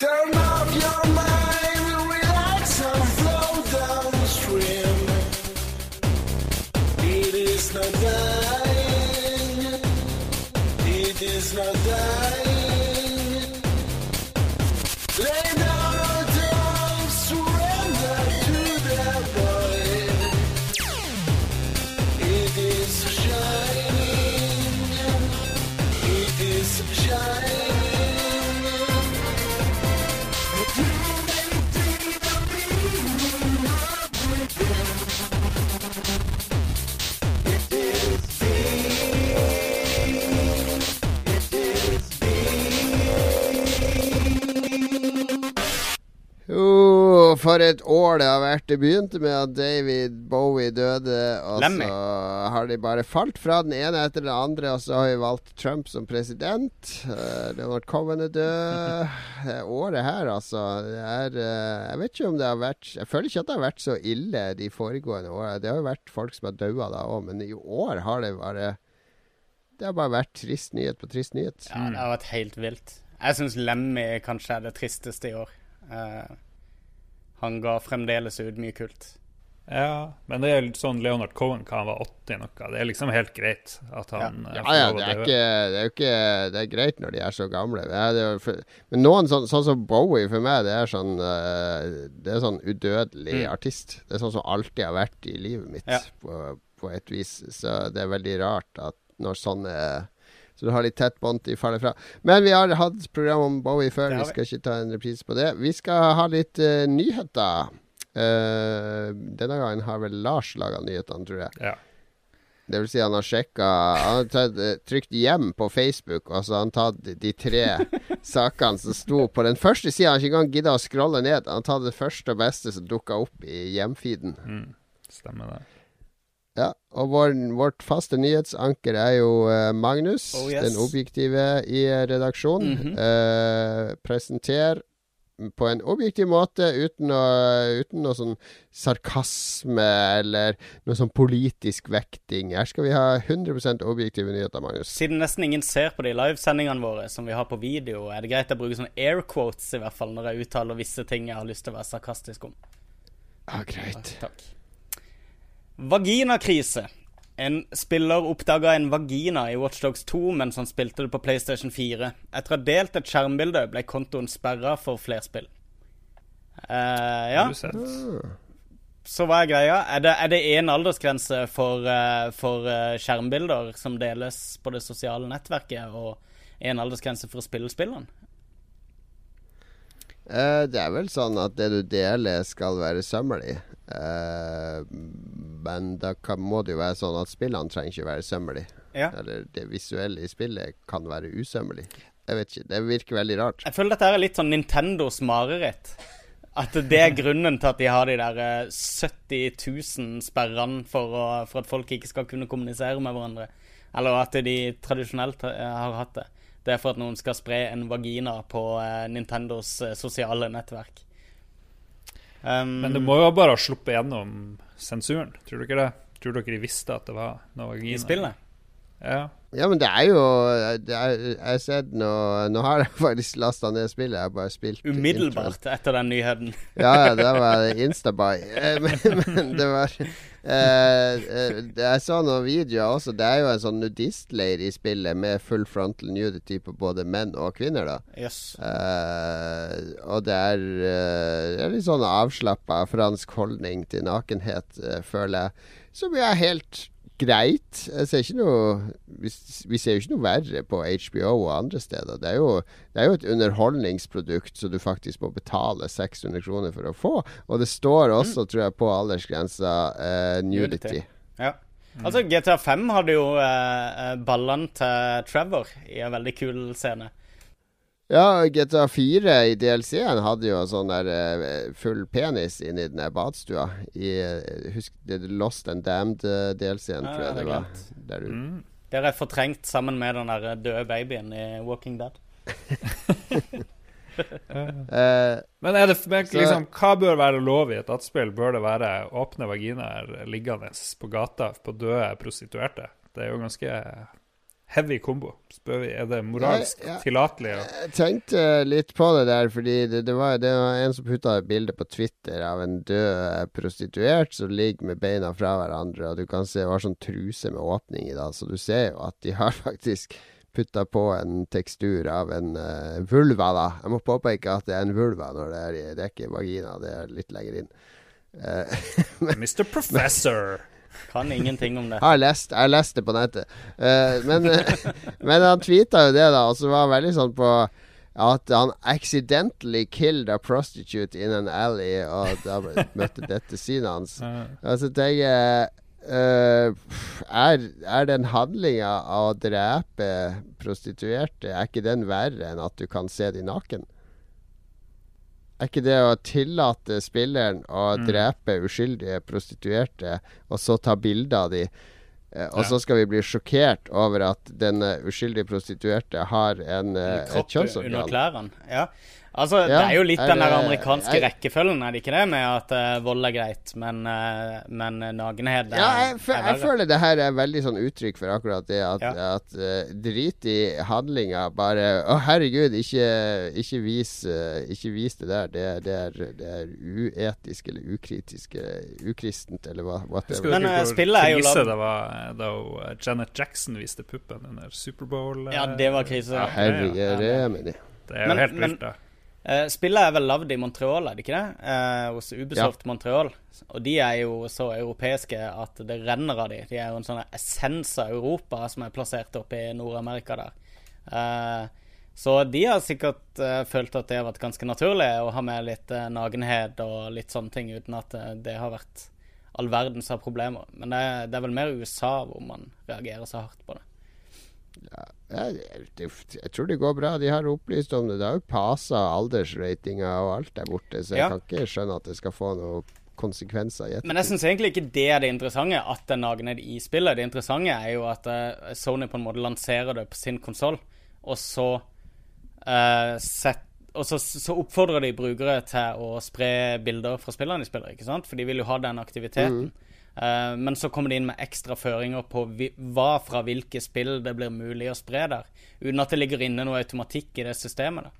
Turn off your mind, relax and flow down the stream. It is not dying. It is not dying. For et år det har vært. Det begynte med at David Bowie døde, og Lemmy. så har de bare falt fra den ene etter den andre, og så har vi valgt Trump som president. Uh, Leonard Cohen er død. Det året her, altså det er, uh, Jeg vet ikke om det har vært Jeg føler ikke at det har vært så ille de foregående årene. Det har jo vært folk som har daua da òg, men i år har det bare Det har bare vært trist nyhet på trist nyhet. Ja, det har vært helt vilt. Jeg syns Lemmy kanskje er det tristeste i år. Eh, han ga fremdeles ut mye kult. Ja, men det er litt sånn Leonard Cohen kan være 80 noe. Det er liksom helt greit at han Ja, Ja, ja, det er, ikke, det er jo ikke Det er greit når de er så gamle. Ja, det er, for, men noen sånn, sånn som Bowie for meg, det er sånn eh, Det er sånn udødelig Mm. artist. Det er sånn som alltid har vært i livet mitt, Ja. på, på et vis. Så det er veldig rart at når sånne så du har litt tett bånd til faller fra. Men vi har hatt program om Bowie før. Vi skal ikke ta en reprise på det. Vi skal ha litt uh, nyheter. Uh, denne gangen har vel Lars laga nyhetene, tror jeg. Ja. Det vil si han har sjekka Han har tatt, eh, trykt 'hjem' på Facebook, og så har han tatt de tre sakene som sto på den første sida. Han har ikke engang gidda å scrolle ned. Han har tatt det første og beste som dukka opp i hjemfeeden. Mm, stemmer det. Ja, og vår, vårt faste nyhetsanker er jo eh, Magnus, Oh, yes. den objektive i redaksjonen. redaksjonen. -hmm. Eh, presenter på en objektiv måte, uten, å, uten noe sånn sarkasme eller noe sånn politisk vekting. Her skal vi ha 100 objektive nyheter, Magnus. Siden nesten ingen ser på de livesendingene våre som vi har på video, er det greit å bruke sånne air quotes i hvert fall når jeg uttaler visse ting jeg har lyst til å være sarkastisk om. Ja, greit. Takk. Vaginakrise. En spiller oppdaga en vagina i Watchdogs 2 mens han spilte det på PlayStation 4. Etter å ha delt et skjermbilde ble kontoen sperra for flerspill. Uh, ja, så hva er greia? Er det, er det en aldersgrense for, uh, for uh, skjermbilder som deles på det sosiale nettverket, og en aldersgrense for å spille spillene? Eh, det er vel sånn at det du deler, skal være sømmelig. Eh, men da kan, må det jo være sånn at spillene trenger ikke være sømmelig. Ja. Eller det visuelle i spillet kan være usømmelig. Jeg vet ikke. Det virker veldig rart. Jeg føler dette er litt sånn Nintendos mareritt. At det er grunnen til at de har de der eh, 70 000 sperrene for, å, for at folk ikke skal kunne kommunisere med hverandre. Eller at de tradisjonelt eh, har hatt det. Det er for at noen skal spre en vagina på eh, Nintendos eh, sosiale nettverk. Um, Men det må jo bare ha sluppet gjennom sensuren, tror du ikke det? Tror dere de visste at det var noe vagina? I spillet? Ja. Ja, men det er jo det er, Jeg sett nå Nå har jeg faktisk lasta ned spillet. Jeg har bare spilt Umiddelbart Umiddelbart etter den nyheten. Ja, ja, det var instabuy. Eh, Men, men det var eh, eh, Jeg så noen videoer også. Det er jo en sånn nudistleir i spillet med full frontal nudity på både menn og kvinner, da. Yes. Eh, og det er, eh, det er litt sånn avslappa fransk holdning til nakenhet, føler jeg. Som jo er helt greit. Jeg ser ikke noe vi, vi ser jo ikke noe verre på HBO og andre steder. Det er jo, det er jo et underholdningsprodukt som du faktisk må betale 600 kroner for å få. Og det står også, tror jeg, på aldersgrensa uh, nudity. Ja. Altså, GTA 5 hadde jo eh, ballene til Trevor i en veldig kul scene. Ja, GTA 4 i DLC-en hadde jo en sånn der eh, full penis inni den badstua. I, eh, husk det er Lost and Damned-DLC-en, tror jeg det det er var. Der du Mm. Der er fortrengt sammen med den der døde babyen i Walking Dead. uh, Men er det men liksom, hva bør være lov i et dataspill? Bør det være åpne vaginaer liggende på gata på døde prostituerte? Det er jo ganske heavy kombo. Spør vi, Er det moralsk ja, ja. tillatelig? Jeg tenkte litt på det der, fordi det, det, var, det var en som putta et bilde på Twitter av en død prostituert som ligger med beina fra hverandre, og du kan se var sånn truse med åpning i, da, så du ser jo at de har faktisk putta på en tekstur av en uh, vulva, da. Jeg må påpeke at det er en vulva når det er, i- det er ikke vagina, det er litt lenger inn. Eh, Mr. Professor! Kan ingenting om det. Har lest, jeg har lest det på nettet. Uh, men, men han tweeta jo det, da, og så var han veldig sånn på at han accidentally killed a prostitute in an alley, og da møtte dette synet hans. Og så tenker jeg Uh, er, er den handlinga av å drepe prostituerte, er ikke den verre enn at du kan se de naken? Er ikke det å tillate spilleren å Mm. drepe uskyldige prostituerte, og så ta bilde av de, eh, og Ja. så skal vi bli sjokkert over at den eh, uskyldige prostituerte har en, eh, et kjønnsorgan? under klærne. Ja. Altså, det er jo litt er den der amerikanske jeg- rekkefølgen, er det ikke det? Med at uh, vold er greit, men, uh, men nakenhet er, Ja, jeg, er jeg føler det her er veldig sånn uttrykk for akkurat det at, Ja. at uh, drit i handlinga. Bare Å, herregud, ikke, ikke, vis, ikke vis det der. Det, det, er, det er uetisk eller ukritisk eller ukristent eller hva. det var. Men, uh, spillet er jo lagd- det var da Janet Jackson viste puppen under Superbowl? Ja, det var krise. Ja, Herregud, Ja, det er med det. Det er jo Men- helt vilt, da. Eh, spillet er vel lagd i Montreal, er det ikke det? Eh, hos Ubisoft Montreal. Og de er jo så europeiske at det renner av de. De er jo en sånn essens av Europa som er plassert oppe i Nord-Amerika der. Eh, så de har sikkert følt at det har vært ganske naturlig å ha med litt nakenhet og litt sånne ting, uten at det har vært all verdens av problemer. Men det det er vel mer USA hvor man reagerer så hardt på det. Ja, det, det, jeg tror det går bra. De har opplyst om det. Det har jo pasa aldersratinga og alt der borte, så jeg Ja. kan ikke skjønne at det skal få noen konsekvenser i Men jeg syns egentlig ikke det er det interessante, at det er ned i spillet. Det interessante er jo at uh, Sony på en måte lanserer det på sin konsoll, og så uh, sett, Og så, så oppfordrer de brukere til å spre bilder fra spillene de spiller, ikke sant? For de vil jo ha den aktiviteten. Eh, men så kommer de inn med ekstra føringer på hva fra hvilke spill det blir mulig å spre der, uten at det ligger inne noe automatikk i det systemet. da.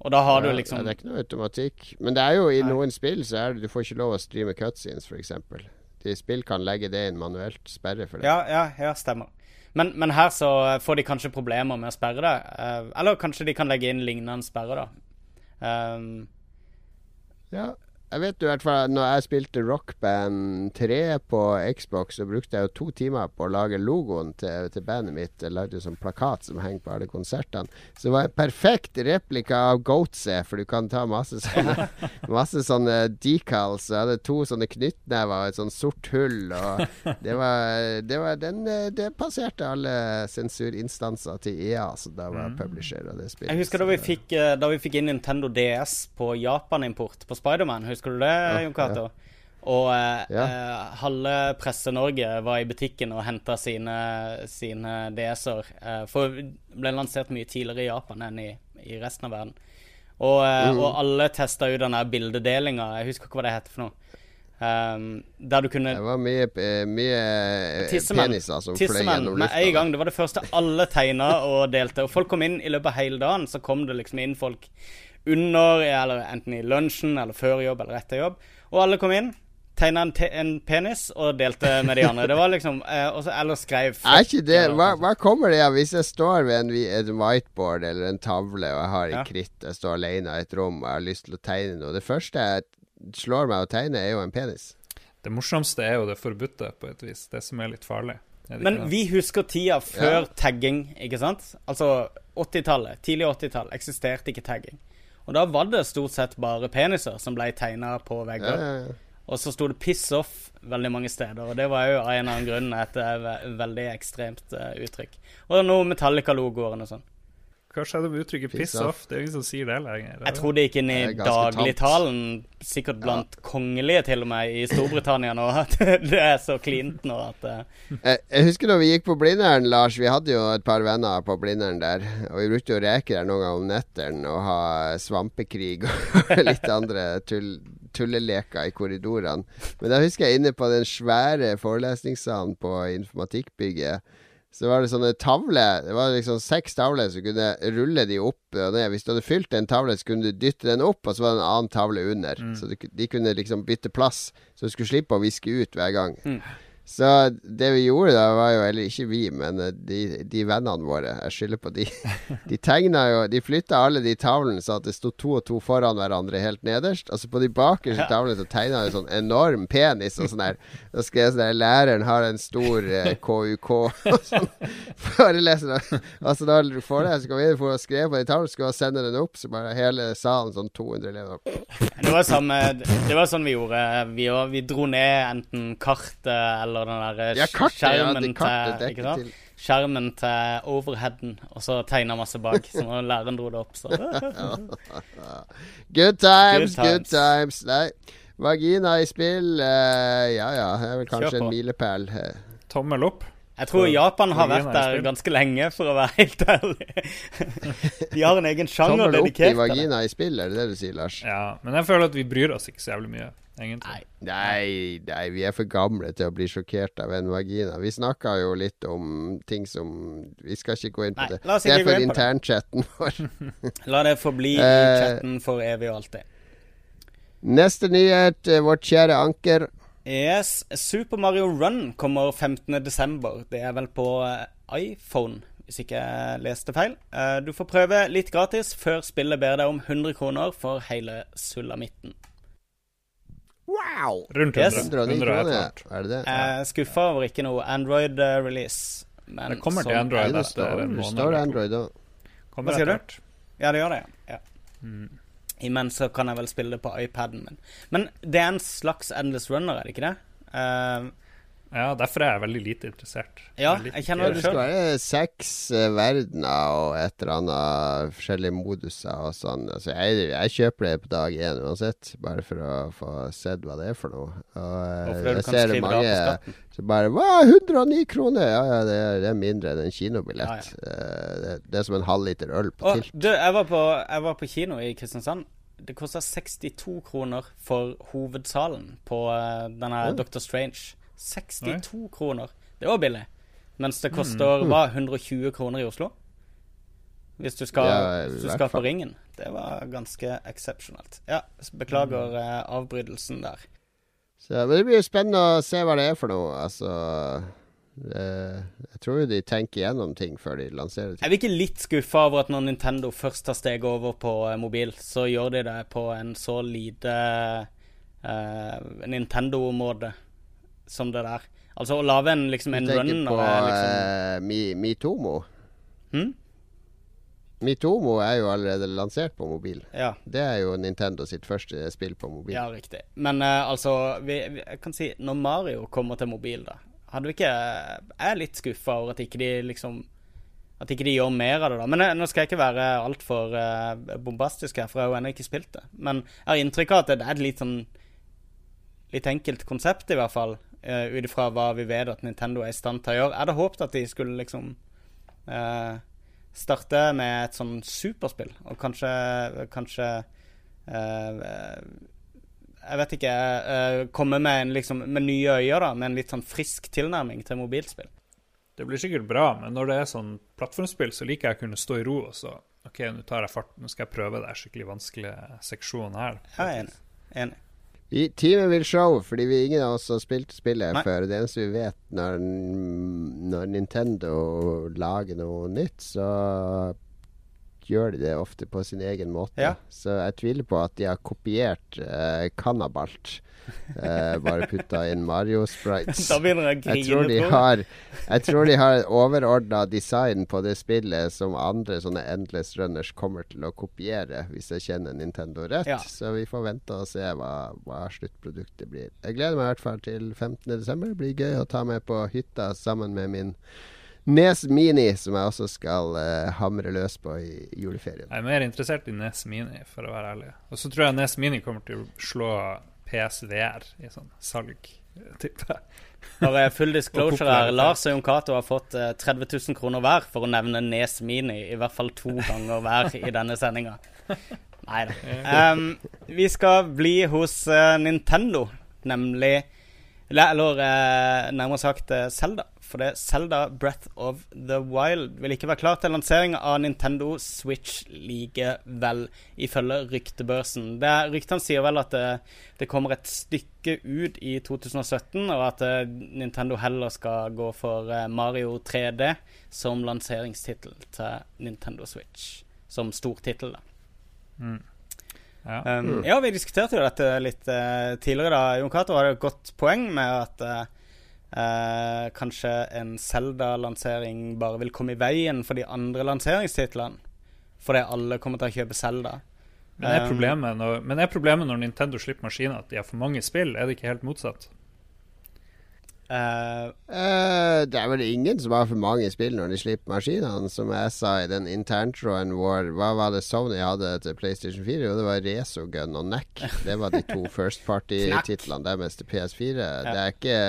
Og da har Ja, du liksom ja, Det er ikke noe automatikk. Men det er jo i Nei. noen spill så er det du får ikke lov å streame cutscenes, f.eks. de spill kan legge det inn manuelt. Sperre for det. Ja, ja, ja stemmer. Men, men her så får de kanskje problemer med å sperre det. eh, eller kanskje de kan legge inn lignende sperre, da. Um, Ja, jeg vet jo i hvert fall Når jeg spilte Rock Band 3 på Xbox, så brukte jeg jo to timer på å lage logoen til, til bandet mitt. Jeg lagde jo sånn plakat som henger på alle konsertene. Så det var en perfekt replika av Goatse, for du kan ta masse sånne Masse sånne decals. Jeg hadde to sånne knyttnever og et sånn sort hull. Og det var, det var den Det passerte alle sensurinstanser til EA, så da var jeg publisher av det spillet. jeg husker da vi, fikk, eh, da vi fikk inn Nintendo DS på Japan-import på Spiderman. Husker du det, Jon Cato? Og eh, Ja. eh, halve Presse-Norge var i butikken og henta sine, sine DS-er. Eh, for ble lansert mye tidligere i Japan enn i, i resten av verden. Og, eh, Mm. og alle testa jo den der bildedelinga. Jeg husker ikke hva det heter for noe. Um, der du kunne Det var mye, mye eh, peniser som fløy gjennom med en gang. Det var det første alle tegna og delte. Og folk kom inn i løpet av hele dagen. Så kom det liksom inn folk under, eller enten i lunsjen eller før jobb eller etter jobb. Og alle kom inn, tegna en, en penis og delte med de andre. Det var liksom eh, også, Eller skrev Er ikke det hva, hva kommer det av hvis jeg står ved en, et whiteboard eller en tavle og jeg har en Ja. kritt, jeg står alene i et rom og jeg har lyst til å tegne noe Det første jeg slår meg å tegne, er jo en penis. Det morsomste er jo det forbudte, på et vis. Det som er litt farlig. Er Men vi husker tida før Ja. tagging, ikke sant? Altså 80-tallet, tidlig 80-tall, eksisterte ikke tagging. Og da var det stort sett bare peniser som ble tegna på Ja, vegger. ja, ja. Og så sto det 'piss off' veldig mange steder, og det var jo av en eller annen grunn et eh, ve veldig ekstremt eh, uttrykk. Og noe Metallica-logoer og sånn. Hva skjedde med uttrykket 'piss off. Det er ingen som sier det lenger. Jeg tror det gikk inn i dagligtalen, sikkert blant kongelige til og med, i Storbritannia nå, at det er så klint nå at eh, Jeg, jeg husker da vi gikk på Blindern, Lars. Vi hadde jo et par venner på Blindern der. Og vi brukte jo reker der noen ganger om nettene og ha svampekrig og litt andre tull, tulleleker i korridorene. Men da husker jeg inne på den svære forelesningssalen på informatikkbygget. Så var det sånne tavler. Det var liksom seks tavler, så kunne rulle de opp og ned. Hvis du hadde fylt en tavle, så kunne du dytte den opp, og så var det en annen tavle under. Så de, de kunne liksom bytte plass, så du skulle slippe å viske ut hver gang. Så det vi gjorde da, var jo Eller ikke vi, men eh, de, de vennene våre. Jeg skylder på de. De tegna jo De flytta alle de tavlene så at det sto to og to foran hverandre helt nederst. Altså på de bakerste tavlene så tegna de sånn enorm penis og sånn der. Da skrev jeg sånn der Læreren har en stor eh, KUK og sånn. Foreleser Altså da foreleseren kom inn for å skrive på de tavlene, skulle jeg sende den opp, så bare hele salen sånn 200 elever Det var, samme, det var sånn vi gjorde. Vi, vi dro ned enten kartet eller den der eh, Ja, kartet, skjermen ja, kartet til, ikke sant? til. Skjermen til overheaden, og så tegna masse bak. Så når læreren dro det opp, så Good times, Good good times. times. Nei. Vagina i spill, uh, ja ja. Det er vel kanskje en milepæl. Tommel opp. Jeg tror Japan har vært der ganske lenge, for å være helt ærlig. De har en egen sjanger Tommel opp i dedikert til det. vagina i spill, er det det du sier, Lars? Ja, men jeg føler at vi bryr oss ikke så jævlig mye, egentlig. Nei. Nei, vi er for gamle til å bli sjokkert av en vagina. Vi snakka jo litt om ting som Vi skal ikke gå inn på Nei, det. Det er for internchatten vår. La det forbli i Eh, chatten for evig og alltid. Neste nyhet, eh, vårt kjære anker. Yes, Super Mario Run kommer 15.12. Det er vel på eh, iPhone, hvis ikke jeg leste feil. Eh, Du får prøve litt gratis før spillet ber deg om 100 kroner for hele sulamitten. Wow! Rundt 100. Yes. 109 100 og kroner, er det det? Er skuffa over ikke noe Android-release. Men Det kommer til sånn- Android. Det står, det står. Android òg. Kommer Hva sier du? Ja, det gjør det, ja. Mm. Imens så kan jeg vel spille det på iPaden min. Men det er en slags Endless Runner, er det ikke det? Eh, Ja, derfor er jeg veldig lite interessert. Ja, Veldig jeg kjenner det. det skal være seks eh, verdener og et eller annet forskjellige moduser og sånn. Altså, jeg, jeg kjøper det på dag én uansett, bare for å få sett hva det er for noe. Og, eh, og du jeg kan ser mange som bare Hva, 109 kroner? Ja, ja, det er, det er mindre enn en kinobillett. Ja, Eh, Det, det er som en halvliter øl på Og tilt. du, jeg var på, jeg var på kino i Kristiansand. Det kosta 62 kroner for hovedsalen på uh, denne Oi. Doctor Strange. 62 kroner. Det var billig. Mens det koster Mm. hva, 120 kroner i Oslo? Hvis du skal, Ja, hvis du skal på. Ringen. Det var ganske eksepsjonelt. Ja, beklager Mm. eh, avbrytelsen der. Så, men det blir jo spennende å se hva det er for noe. Altså eh, Jeg tror jo de tenker gjennom ting før de lanserer ting. Er vi ikke litt skuffa over at når Nintendo først tar steget over på eh, mobil, så gjør de det på en så lite uh, Nintendo-måte som det der? Altså å lage en, liksom, en Du run tenker på liksom eh, Mi, Mitomo. hm? Mitomo er jo allerede lansert på mobil. Ja. Det er jo Nintendo sitt første spill på mobil. Ja, riktig. Men uh, altså vi, vi, Jeg kan si Når Mario kommer til mobil, da Hadde vi ikke Jeg er litt skuffa over at ikke de liksom At ikke de gjør mer av det, da. Men eh, nå skal jeg ikke være altfor uh, bombastisk her, for jeg har jo ennå ikke spilt det. Men jeg har inntrykk av at det er et litt sånn Litt enkelt konsept, i hvert fall. Uh, Ut ifra hva vi vet at Nintendo er i stand til å gjøre. Jeg hadde håpet at de skulle liksom uh, starte med et sånn superspill, og kanskje Kanskje uh, Jeg vet ikke uh, Komme med, en, liksom, med nye øyne, da, med en litt sånn frisk tilnærming til mobilspill. Det blir sikkert bra, men når det er sånn plattformspill, så liker jeg å kunne stå i ro og så OK, nå tar jeg fart, nå skal jeg prøve det skikkelig vanskelige seksjonen her. Jeg er enig. enig. Vi, teamet vil show, fordi vi ingen av oss har spilt spillet Nei. før. Det eneste vi vet når, når Nintendo lager noe nytt, så gjør de det ofte på sin egen måte. Ja. Så jeg tviler på at de har kopiert uh, Cannabalt. Eh, bare putta inn Mario sprites. Da begynner jeg å Jeg tror grine. de har Jeg tror de har overordna design på det spillet som andre sånne endless runners kommer til å kopiere, hvis jeg kjenner Nintendo rett. Ja. Så vi får vente og se hva, hva sluttproduktet blir. Jeg gleder meg i hvert fall til 15.12. Det blir gøy å ta med på hytta sammen med min Nes Mini, som jeg også skal uh, hamre løs på i juleferien. Jeg er mer interessert i Nes Mini, for å være ærlig. Og så tror jeg Nes Mini kommer til å slå PSVR i sånn salg, eh, tipper jeg. Bare full disclosure her. Lars og Jon Cato har fått eh, 30 000 kroner hver for å nevne Nes Mini i hvert fall to ganger hver i denne sendinga. Nei da. Um, vi skal bli hos uh, Nintendo, nemlig Eller, eh, nærmere sagt uh, Zelda. For det Selda Zelda Breath of the Wild vil ikke være klar til lansering av Nintendo Switch likevel, ifølge ryktebørsen. Det, ryktene sier vel at det, det kommer et stykke ut i 2017, og at eh, Nintendo heller skal gå for eh, Mario 3D som lanseringstittel til Nintendo Switch. Som stortittel, da. Ja. Um, Ja, vi diskuterte jo dette litt uh, tidligere. da Jon Cato hadde et godt poeng med at eh, eh, kanskje en Zelda-lansering bare vil komme i veien for de andre lanseringstitlene. Fordi alle kommer til å kjøpe Zelda. Men, er Um, problemet når, men er problemet når Nintendo slipper maskiner at de har for mange spill? Er det ikke helt motsatt? Uh, uh, det er vel ingen som har for mange spill når de slipper maskinene, som jeg sa i den interntråden vår. Hva var det Sony hadde til PlayStation 4? Jo, det var Resogun og Neck. Det var de to first party-titlene deres til PS4. Det er ikke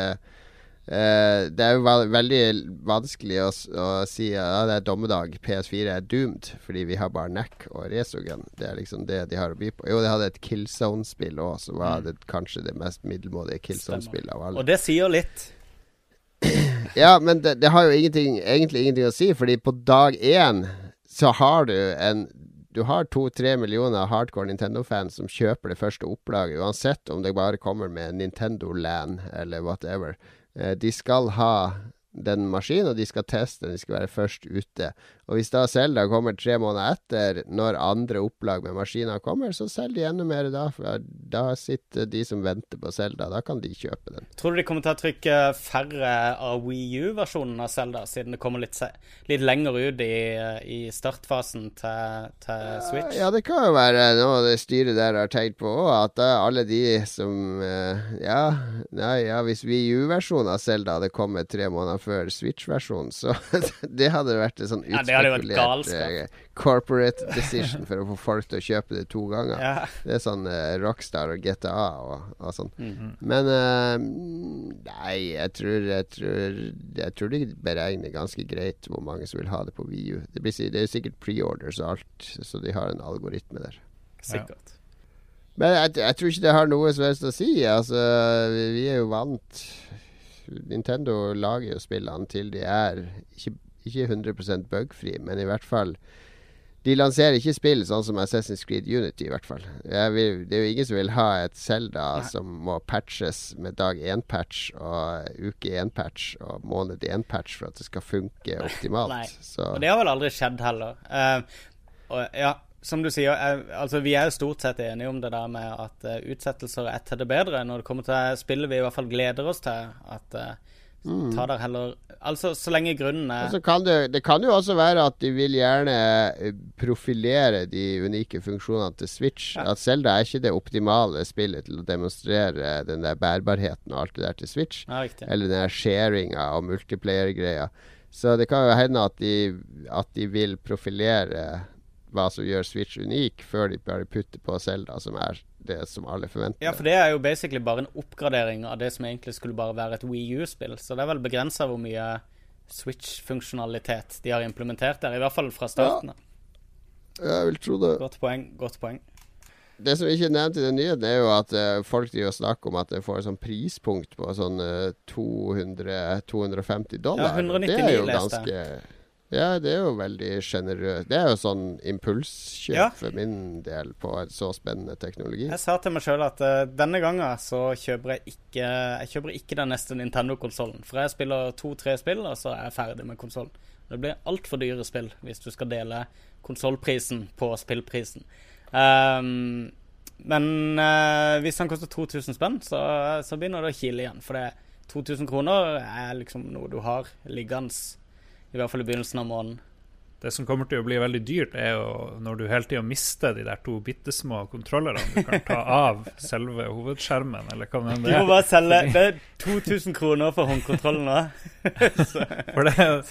eh, Det er jo veldig vanskelig å, å si ja, det er dommedag, PS4 er doomed, fordi vi har bare NECK og Resogun. Det er liksom det de har å by på. Jo, de hadde et Killzone-spill òg, som var det, kanskje det mest middelmådige Killzone-spillet av alle. og det sier litt. Ja, men det, det har jo ingenting, egentlig ingenting å si, fordi på dag én så har du en Du har to-tre millioner hardcore Nintendo-fans som kjøper det første opplaget, uansett om det bare kommer med Nintendo Land eller whatever. Eh, de skal ha den maskinen, og de skal teste den. De skal være først ute. Og hvis da Zelda kommer tre måneder etter, når andre opplag med maskiner kommer, så selger de enda mer da. For da sitter de som venter på Zelda. Da kan de kjøpe den. Tror du de kommer til å trykke færre av Wii U-versjonen av Zelda, siden det kommer litt, litt lenger ut i, i startfasen til, til Switch? Ja, det kan jo være noe det styret der har tenkt på òg, at alle de som eh, Ja, nei, ja hvis Wii U-versjonen av Zelda hadde kommet tre måneder før Switch-versjonen, så det hadde vært en sånn Ja, utspekulert galskap. eh, corporate decision for å få folk til å kjøpe det to ganger. Ja. Det er sånn uh, Rockstar og GTA og, og sånn. Mhm. Men uh, Nei, jeg tror, jeg tror Jeg tror de beregner ganske greit hvor mange som vil ha det på VU. Det, blir, det er sikkert preorders og alt, så de har en algoritme der. Sikkert. Men jeg, jeg tror ikke det har noe som helst å si. Altså, vi, vi er jo vant Nintendo lager jo spillene til de er ikke, ikke 100 bugfri, men i hvert fall De lanserer ikke spill sånn som Assassin's Creed Unity, i hvert fall. Vil, det er jo ingen som vil ha et Zelda Nei. som må patches med dag én-patch og uke én-patch og måned én-patch for at det skal funke optimalt. Nei. Så Og det har vel aldri skjedd heller. Uh, og ja, som du sier, eh, altså vi er jo stort sett enige om det der med at uh, utsettelser er til det bedre. Når det kommer til spillet vi i hvert fall gleder oss til, at eh, ta der heller Altså, så lenge grunnen er altså kan det, det kan jo også være at de vil gjerne profilere de unike funksjonene til Switch. Ja. At Selda er ikke det optimale spillet til å demonstrere den der bærbarheten og alt det der til Switch. Ja. Eller den der sharinga og multiplayer-greia. Så det kan jo hende at de, at de vil profilere hva som gjør Switch unik, før de bare putter på Zelda, som er det som alle forventer. Ja, for det er jo basically bare en oppgradering av det som egentlig skulle bare være et Wii U-spill. Så det er vel begrensa hvor mye Switch-funksjonalitet de har implementert der. I hvert fall fra starten. av. Jeg vil tro det. Godt poeng. Godt poeng. Det som ikke er nevnt i den nyheten, er jo at uh, folk driver og snakker om at det får et sånn prispunkt på sånn uh, 200-250 dollar. Ja, 199 det er jo leste ganske Ja, det er jo veldig sjenerøst. Det er jo sånn impulskjøp Ja. for min del på en så spennende teknologi. Jeg sa til meg sjøl at uh, denne gangen så kjøper jeg ikke Jeg kjøper ikke den neste Nintendo-konsollen. For jeg spiller to-tre spill, og så er jeg ferdig med konsollen. Det blir altfor dyre spill hvis du skal dele konsollprisen på spillprisen. Um, men uh, hvis han koster 2000 spenn, så, så begynner det å kile igjen. For det 2000 kroner er liksom noe du har liggende, i hvert fall i begynnelsen av måneden. Det som kommer til å bli veldig dyrt, er jo når du hele tida mister de der to bitte små kontrollerne du kan ta av selve hovedskjermen, eller hva det Du er. må bare selge Det er 2000 kroner for håndkontrollen nå. For det er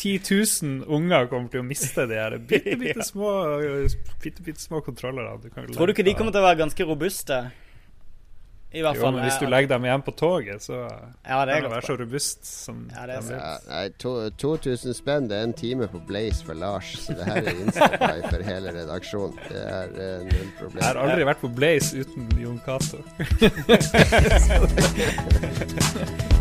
10 000 unger kommer til å miste de her bitte, bitte små, bitte, bitte små kontrollerne. Du Tror du ikke de kommer til å være ganske robuste? I hvert Jo, fall. men hvis du eh, legger dem igjen på toget, så Ja, det er kan det være så robust som Ja, det er de er. Ja, nei, to, 2000 spenn, det er en time på Blaze for Lars. Så det her er Instabuy for hele redaksjonen. Det er eh, null problem. Jeg har aldri vært på Blaze uten Jon Cato.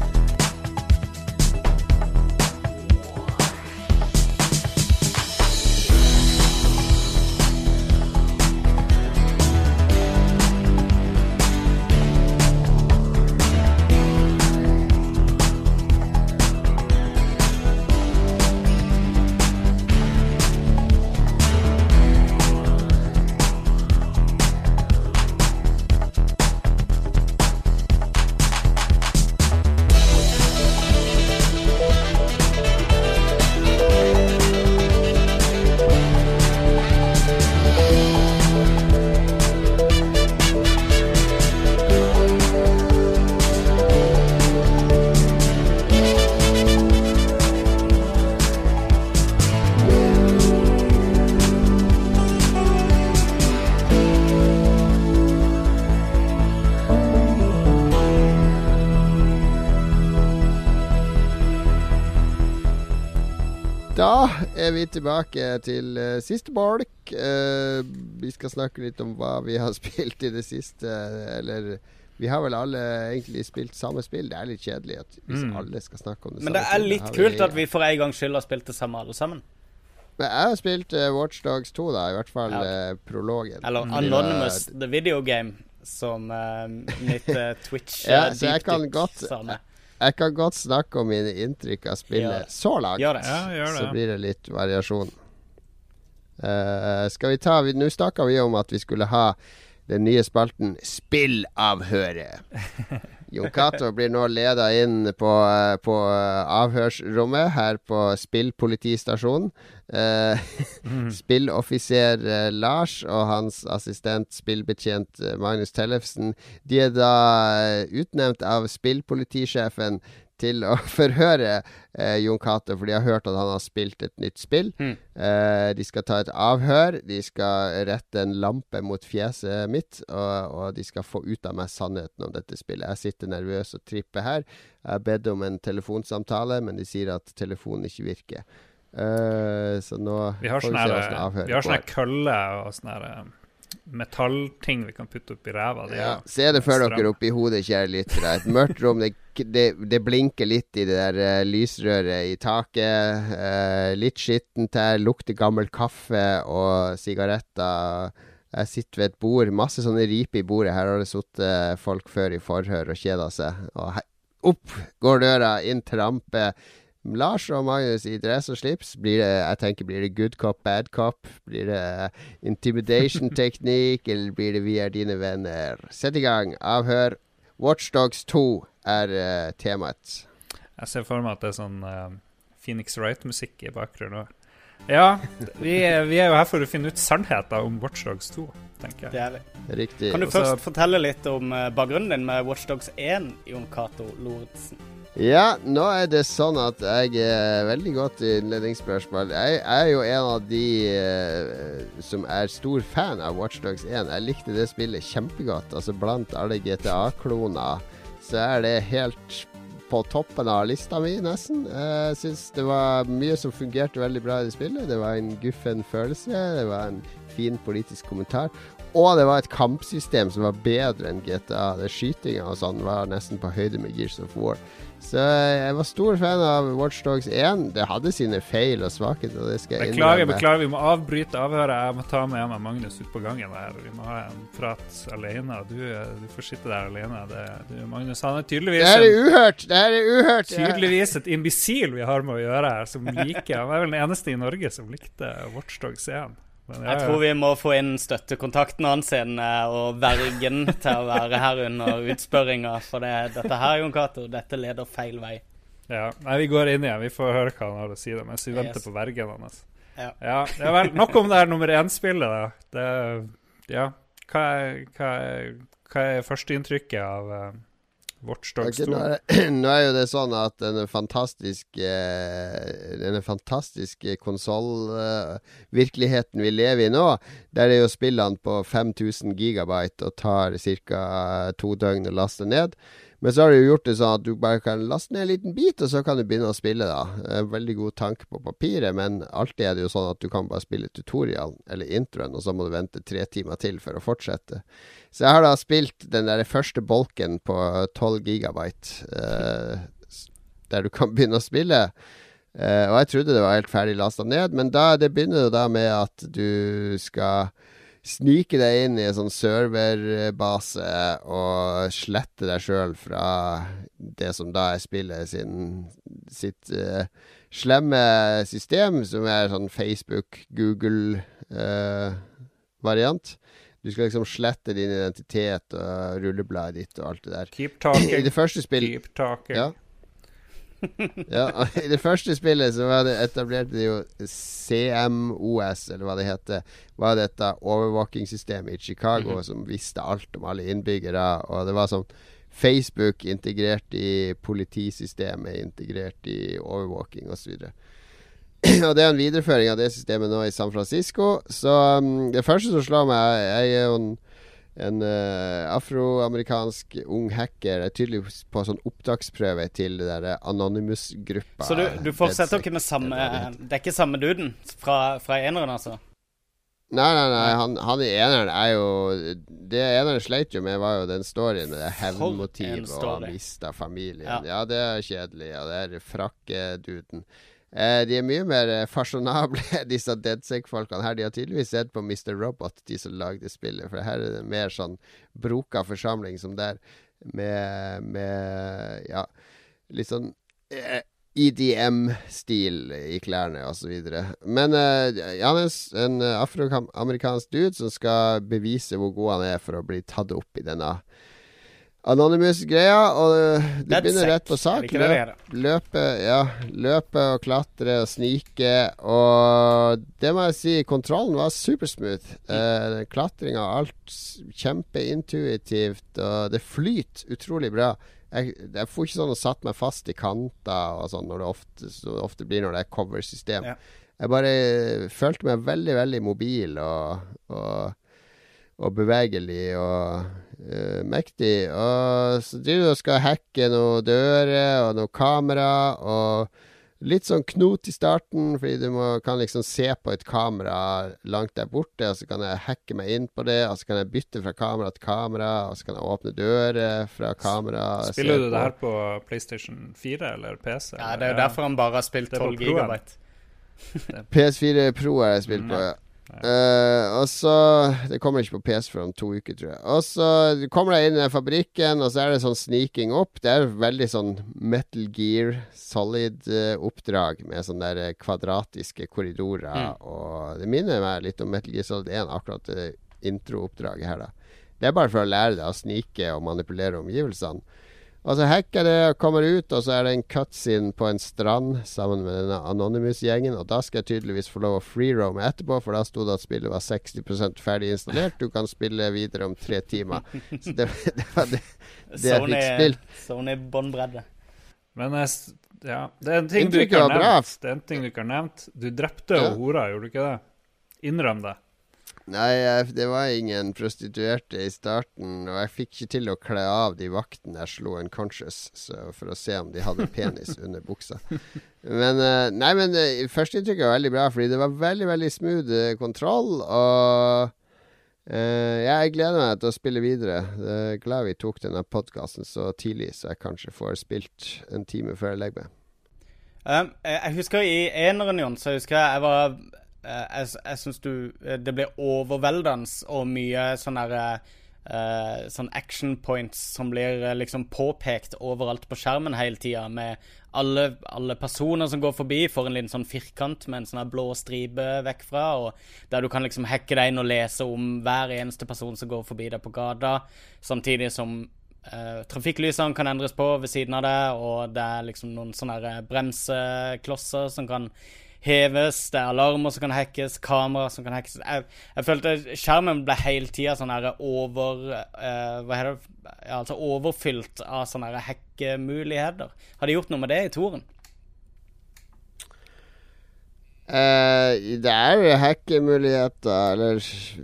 er vi tilbake til uh, siste bolk. Uh, vi skal snakke litt om hva vi har spilt i det siste. Eller vi har vel alle egentlig spilt samme spill. Det er litt kjedelig at hvis Mm. alle skal snakke om det Men samme det er litt Har kult at vi for en gangs skyld har spilt det samme alle sammen. Men jeg har spilt uh, Watchdogs 2, da. I hvert fall Ja. eh, prologen. Eller var- Anonymous, the video game, som mitt uh, Twitch Ja, jeg kan godt- snakke om mine inntrykk av spillet Gjør det. så langt. Gjør det. Ja, gjør Så blir det litt variasjon. Uh, skal vi ta Nå snakka vi om at vi skulle ha den nye spalten Spillavhøret. Jon Cato blir nå leda inn på, eh, på eh, avhørsrommet her på spillpolitistasjonen. Eh, Spilloffiser eh, Lars og hans assistent spillbetjent eh, Magnus Tellefsen De er da utnevnt av spillpolitisjefen til å forhøre Jon Cato, for de har hørt at han har spilt et nytt spill. Mm. Eh, de skal ta et avhør, de skal rette en lampe mot fjeset mitt, og, og de skal få ut av meg sannheten om dette spillet. Jeg sitter nervøs og tripper her. Jeg har bedt om en telefonsamtale, men de sier at telefonen ikke virker. Eh, så nå Vi har får vi se vi har sånne køller kølle og sånne her metallting vi kan putte opp i ræva. Det Ja, se det for dere oppi hodet, kjære lyttere. Et mørkt rom. Det, det, det blinker litt i det der uh, lysrøret i taket. Uh, litt skittent her. Lukter gammel kaffe og sigaretter. Jeg sitter ved et bord. Masse sånne riper i bordet. Her har det sittet folk før i forhør og kjeda seg. Og opp går døra, inn trampe. Lars og Magnus i dress og slips. Blir det, jeg tenker, blir det good cop, bad cop? Blir det intimidation-teknikk, eller blir det vi er dine venner? Sett i gang. Avhør. Watchdogs 2 er uh, temaet. Jeg ser for meg at det er sånn uh, Phoenix Wright-musikk i bakgrunnen òg. Ja, vi er, vi er jo her for å finne ut sannheten om Watchdogs 2, tenker jeg. Det er vi. Riktig. Kan du Også, først fortelle litt om eh, bakgrunnen din med Watchdogs 1, Jon Cato Lorentzen? Ja, nå er det sånn at jeg er veldig godt i innledningsspørsmål. Jeg er jo en av de uh, som er stor fan av Watchdogs 1. Jeg likte det spillet kjempegodt. Altså Blant alle GTA-kloner så er det helt på toppen av lista mi, nesten. Jeg syns det var mye som fungerte veldig bra i det spillet. Det var en guffen følelse. Det var en fin politisk kommentar. Og det var et kampsystem som var bedre enn GTA. Det Skytinga og sånn var nesten på høyde med Gears of War. Så jeg var stor fan av Watchdogs 1. Det hadde sine feil og svakheter, det skal jeg Beklager, innrømme. beklager. Vi må avbryte avhøret. Jeg må ta med meg Magnus ut på gangen her. Vi må ha en prat alene. Du, du får sitte der alene. Det, du, Magnus, han er tydeligvis Det her er uhørt! Det her er uhørt! tydeligvis et imbisil vi har med å gjøre her, som liker Han er vel den eneste i Norge som likte Watchdogs 1. Men Jeg tror vi må få inn støttekontakten hans eh, og vergen til å være her under utspørringa. For det, dette her, Jon Cato, dette leder feil vei. Ja, nei, Vi går inn igjen. Vi får høre hva han har å si da, mens vi venter Yes. på vergen hans. Ja. Ja, ja vel. Nok om det her nummer én-spillet, da. Det, ja. Hva er, hva er, hva er førsteinntrykket av uh, Watchdogs Ok, 2? nå, er, nå er jo det sånn at denne fantastiske Denne fantastiske konsollvirkeligheten vi lever i nå, der er jo spillene på 5000 gigabyte og tar ca. to døgn å laste ned. Men så har de jo gjort det sånn at du bare kan laste ned en liten bit, og så kan du begynne å spille, da. Veldig god tanke på papiret, men alltid er det jo sånn at du kan bare spille tutorial, eller introen, og så må du vente tre timer til for å fortsette. Så jeg har da spilt den der første bolken på 12 gigabyte, eh, der du kan begynne å spille. Eh, og jeg trodde det var helt ferdig lasta ned, men da, det begynner jo da med at du skal snike deg inn i en sånn serverbase og slette deg sjøl fra det som da er spillet sin, sitt uh, slemme system, som er sånn Facebook, Google-variant. du skal liksom slette din identitet og rullebladet ditt og alt det der. Keep I talking. det første spillet Keep talking. ja. Ja, I det første spillet så var det etablerte de jo CMOS, eller hva det heter. Var dette overvåkingssystemet i Chicago som visste alt om alle innbyggere. Og det var sånn Facebook integrert i politisystemet, integrert i overvåking osv. Og det er en videreføring av det systemet nå i San Francisco. Så um, det første som slår meg, jeg er jo en en uh, afroamerikansk ung hacker er tydelig på sånn opptaksprøve til det der Anonymous-gruppa. Så du, du fortsetter ikke med samme det er ikke samme duden fra, fra eneren, altså? Nei, nei, nei, han, han i eneren er jo Det eneren sleit jo med, var jo den storyen med det hevnmotivet og han mista familien. Ja. Ja. det er kjedelig. Ja, det er frakkeduden. Eh, de er mye mer eh, fasjonable, disse Deadsec-folkene her. De har tydeligvis sett på Mr. Robot, de som lagde spillet. For her er det mer sånn broka forsamling som der, med, med Ja, litt sånn eh, EDM-stil i klærne osv. Men eh, han er en eh, afroamerikansk dude som skal bevise hvor god han er for å bli tatt opp i denne Anonymous-greia. Og du det begynner rett på sak. heter? Løpe, ja, løpe og klatre og snike. Og det må jeg si, kontrollen var supersmooth. Eh, Klatringa og alt kjempeintuitivt. Og det flyter utrolig bra. Jeg, jeg får ikke sånn å satt meg fast i kanter og sånn, når det ofte, så ofte blir når det er cover-system. Ja. Jeg bare følte meg veldig, veldig mobil og, og, og bevegelig og uh, mektig. Og så driver du og skal hacke noen dører og noen kamera og Litt sånn knot i starten, fordi du må, kan liksom se på et kamera langt der borte, og så kan jeg hacke meg inn på det, og så kan jeg bytte fra kamera til kamera, og så kan jeg åpne dører fra kamera. Spiller du på- det her på PlayStation 4 eller PC? Ja, det er jo derfor han bare har spilt Det er på 12 Proen. gigabyte. PS4 Pro har jeg spilt på, Mm, ja. Eh, og så Det kommer ikke på PC før om to uker, tror jeg. Og så du kommer deg inn i fabrikken, og så er det sånn sneaking opp. Det er veldig sånn Metal Gear Solid-oppdrag med sånne der eh, kvadratiske korridorer. Mm. Og det minner meg litt om Metal Gear Solid 1, akkurat det introoppdraget her, da. Det er bare for å lære deg å snike og manipulere omgivelsene. Og så hacker det og kommer ut, og så er det en cutscene på en strand sammen med denne Anonymous-gjengen. Og da skal jeg tydeligvis få lov å freeroame etterpå, for da sto det at spillet var 60 ferdig installert. Du kan spille videre om tre timer. Så det, det var det, det jeg fikk spilt. Sony båndbredde. Men ja, det er en ting du ikke har nevnt. Det er en ting du ikke har nevnt. Du drepte jo Ja. hora, gjorde du ikke det? Innrøm det. Nei, jeg, det var ingen prostituerte i starten, og jeg fikk ikke til å kle av de vaktene jeg slo unconscious, så for å se om de hadde penis under buksa. Men eh, Nei, men uh, førsteinntrykket var veldig bra, fordi det var veldig, veldig smooth eh, kontroll, og Uh, jeg gleder meg til å spille videre. Jeg er glad vi tok denne podkasten så tidlig, så jeg kanskje får spilt en time før jeg legger meg. Um, jeg jeg husker i eneren, Jon, så husker jeg jeg var eh, Jeg, jeg syns du eh, Det ble overveldende og mye sånn derre Uh, Sånn action points som blir uh, liksom påpekt overalt på skjermen hele tida, med alle, alle personer som går forbi, får en liten sånn firkant med en sånn blå stripe vekk fra, og der du kan liksom hacke deg inn og lese om hver eneste person som går forbi deg på gata, samtidig som uh, trafikklysene kan endres på ved siden av det, og det er liksom noen sånne bremseklosser som kan heves, det er alarmer som kan hackes, kamera som kan hackes. Jeg, jeg følte skjermen ble hele tida sånn her over uh, Hva heter det? Ja, altså overfylt av sånne her hackemuligheter. Har de gjort noe med det i toren? Uh, det er hackemuligheter Eller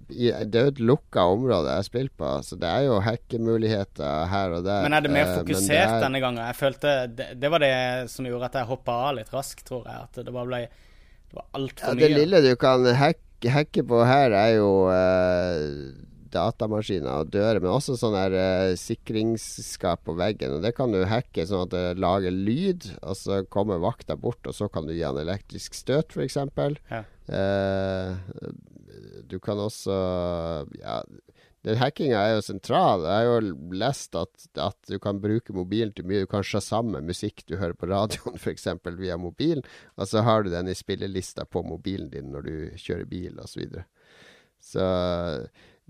det er jo et lukka område jeg har spilt på, så det er jo hackemuligheter her og der. Men er det mer fokusert uh, det er- denne gangen? Jeg følte det, det var det som gjorde at jeg hoppa av litt raskt, tror jeg. At det bare ble Det var altfor Ja, mye. det lille du kan hacke, hacke på her, er jo uh, datamaskiner og dører, men også sånn her uh, sikringsskap på veggen. Og Det kan du hacke sånn at det lager lyd, og så kommer vakta bort, og så kan du gi han elektrisk støt, f.eks. Ja. Eh, du kan også Ja, den hackinga er jo sentral. Jeg har jo lest at, at du kan bruke mobilen til mye. Du kan sjasamme musikk du hører på radioen, f.eks. via mobilen, og så har du den i spillelista på mobilen din når du kjører bil, osv. Så, videre. så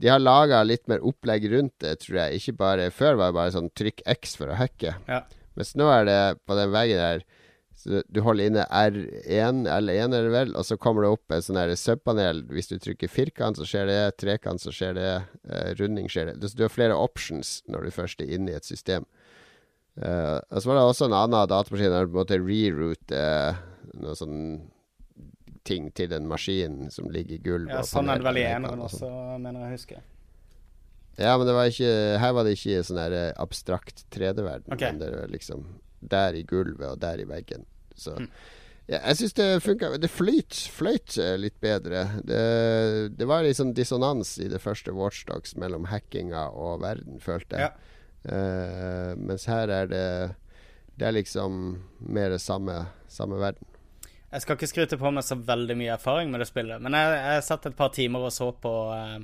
de har laga litt mer opplegg rundt det, tror jeg. Ikke bare Før var det bare sånn trykk X for å hacke. Ja. Mens nå er det på den veggen der så Du holder inne R1 L1 er det vel, og så kommer det opp en sånn subpanel. Hvis du trykker firkant, så skjer det. Trekant, så skjer det. Uh, runding skjer det. Så du har flere options når du først er inne i et system. Uh, og så var det også en annen datamaskin der du måtte reroute uh, noe sånn ting til den maskinen som ligger i gulvet. Ja, sånn er det vel i eneren sånn. også, mener jeg å huske. Ja, men det var ikke, her var det ikke sånn her eh, abstrakt 3D-verden. Okay. Men det var liksom der i gulvet og der i veggen. Så Mm. ja, jeg syns det funka. Det fløyt eh, litt bedre. Det, det var sånn dissonans i det første Watchdogs mellom hackinga og verden, følte jeg. Ja. Uh, mens her er det Det er liksom mer samme, samme verden. Jeg skal ikke skryte på meg så veldig mye erfaring med det spillet, men jeg, jeg satt et par timer og så på eh,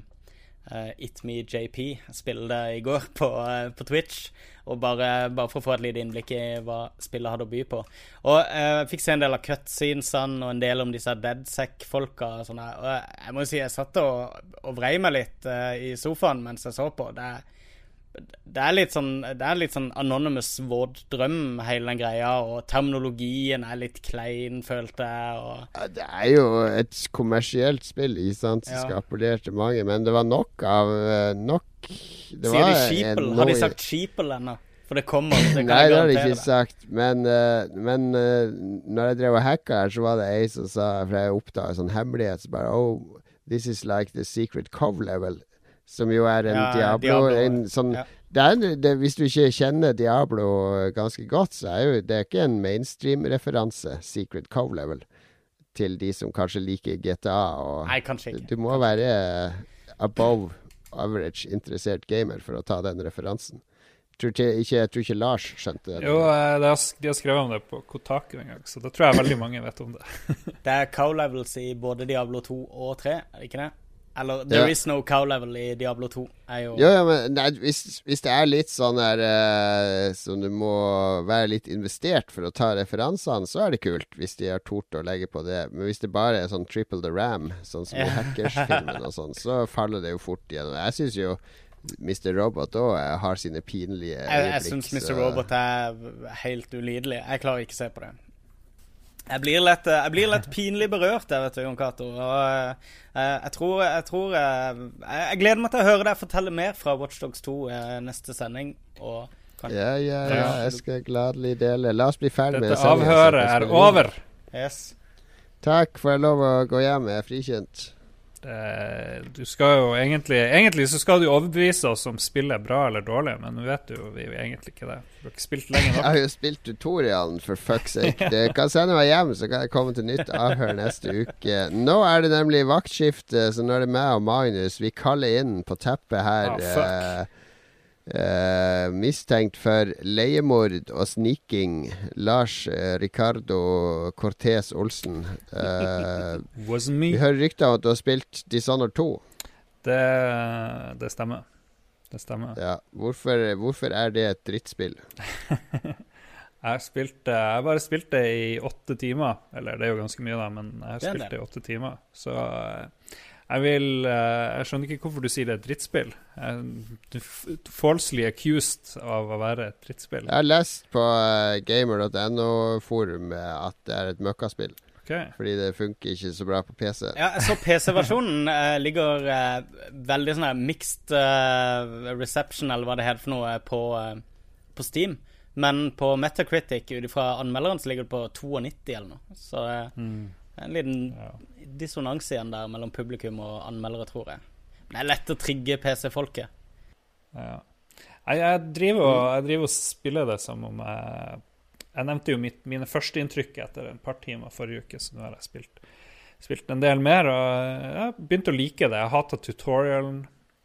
eh, It Me JP spille det i går på, uh, på Twitch. Og bare, bare for å få et lite innblikk i hva spillet hadde å by på. Og uh, fikk se en del av cutscenesene og en del om disse deadsec-folka. og sånn. Og jeg må jo si jeg satt og, og vrei meg litt uh, i sofaen mens jeg så på. Det er det er litt sånn Det er litt sånn anonymous våt drøm, hele den greia, og terminologien er litt klein, følte jeg, og Ja, det er jo et kommersielt spill ikke sant, som Ja. skal appellere til mange, men det var nok av eh, Nok det Sier de var sheeple? Har de sagt sheeple ennå? For det kommer. Det kan Nei, det har de ikke sagt. Men, uh, men uh, når jeg drev og hacka her, så var det ei som sa For jeg oppdaga en sånn hemmelighet. Så bare Oh, this is like the secret cove level. Som jo er en Ja, Diablo, Diablo, en sånn, ja. det er, det, Hvis du ikke kjenner Diablo ganske godt, så er jo det er ikke en mainstream-referanse, Secret Cove Level, til de som kanskje liker GTA. Og Nei, kanskje ikke. du må være above average interessert gamer for å ta den referansen. Tror ikke, jeg tror ikke Lars skjønte det. Jo, eh, det har, de har skrevet om det på Kotaku en gang, så da tror jeg veldig mange vet om det. Det er cow levels i både Diablo 2 og 3, er det ikke det? Eller There Ja. is no cow level i Diablo 2 er jo Jo, ja, men nei, hvis, hvis det er litt sånn der uh, Som du må være litt investert for å ta referansene, så er det kult. Hvis de har tort å legge på det. Men hvis det bare er sånn triple the ram, sånn som i. Hackers-filmen og sånn, så faller det jo fort igjennom. Jeg syns jo Mr. Robot òg har sine pinlige Jeg, jeg syns Mr. Robot er helt ulidelig. Jeg klarer ikke å se på det. Jeg blir litt, jeg blir litt, pinlig berørt, jeg, vet du, Jon Cato. Og eh, jeg tror, jeg, tror eh, jeg, jeg gleder meg til å høre deg fortelle mer fra Watchdogs 2 eh, neste sending. Og kan, Ja, ja, ja, jeg skal gladelig dele. La oss bli ferdig med Dette avhøret jeg er over. Yes. Takk, får jeg lov å gå hjem? Jeg er frikjent. Det, du skal jo egentlig Egentlig så skal du overbevise oss om spillet er bra eller dårlig, men nå vet jo vi jo egentlig ikke det. Du har ikke spilt lenge Jeg har jo spilt tutorialen, for fuck's sake. Du kan sende meg hjem, så kan jeg komme til nytt avhør neste uke. Nå er det nemlig vaktskifte, så nå er det meg og Magnus. Vi kaller inn på teppet her Ah, fuck. Eh, mistenkt for leiemord og sniking. Lars eh, Ricardo Cortez Olsen. Eh, Wasn't vi hører rykter om at du har spilt Dishonored 2. Det, det stemmer. Det stemmer. Ja. Hvorfor, hvorfor er det et drittspill? Jeg spilte Jeg bare spilte i åtte timer. Eller det er jo ganske mye, da, men jeg har spilt det. i åtte timer. Så eh, jeg vil eh, Jeg skjønner ikke hvorfor du sier det er et drittspill. Jeg- Du er falsely accused av å være et drittspill. Jeg har lest på uh, gamer.no-forumet at det er et møkkaspill. Ok. Fordi det funker ikke så bra på PC. Ja, så PC-versjonen eh, ligger eh, veldig sånn her mixed eh, reception, eller hva det heter for noe, på, eh, på Steam. Men på Metacritic, ut ifra anmelderen, så ligger det på 92 eller noe. Så eh, Mm. En liten Ja. dissonans igjen der mellom publikum og anmeldere, tror jeg. Men det er lett å trigge PC-folket. Ja. Jeg, jeg driver, og, jeg driver og spiller det som om jeg Jeg nevnte jo mitt, mine førsteinntrykk etter et par timer forrige uke, så nå har jeg spilt, spilt en del mer. Og jeg begynte å like det. Jeg hata tutorialen.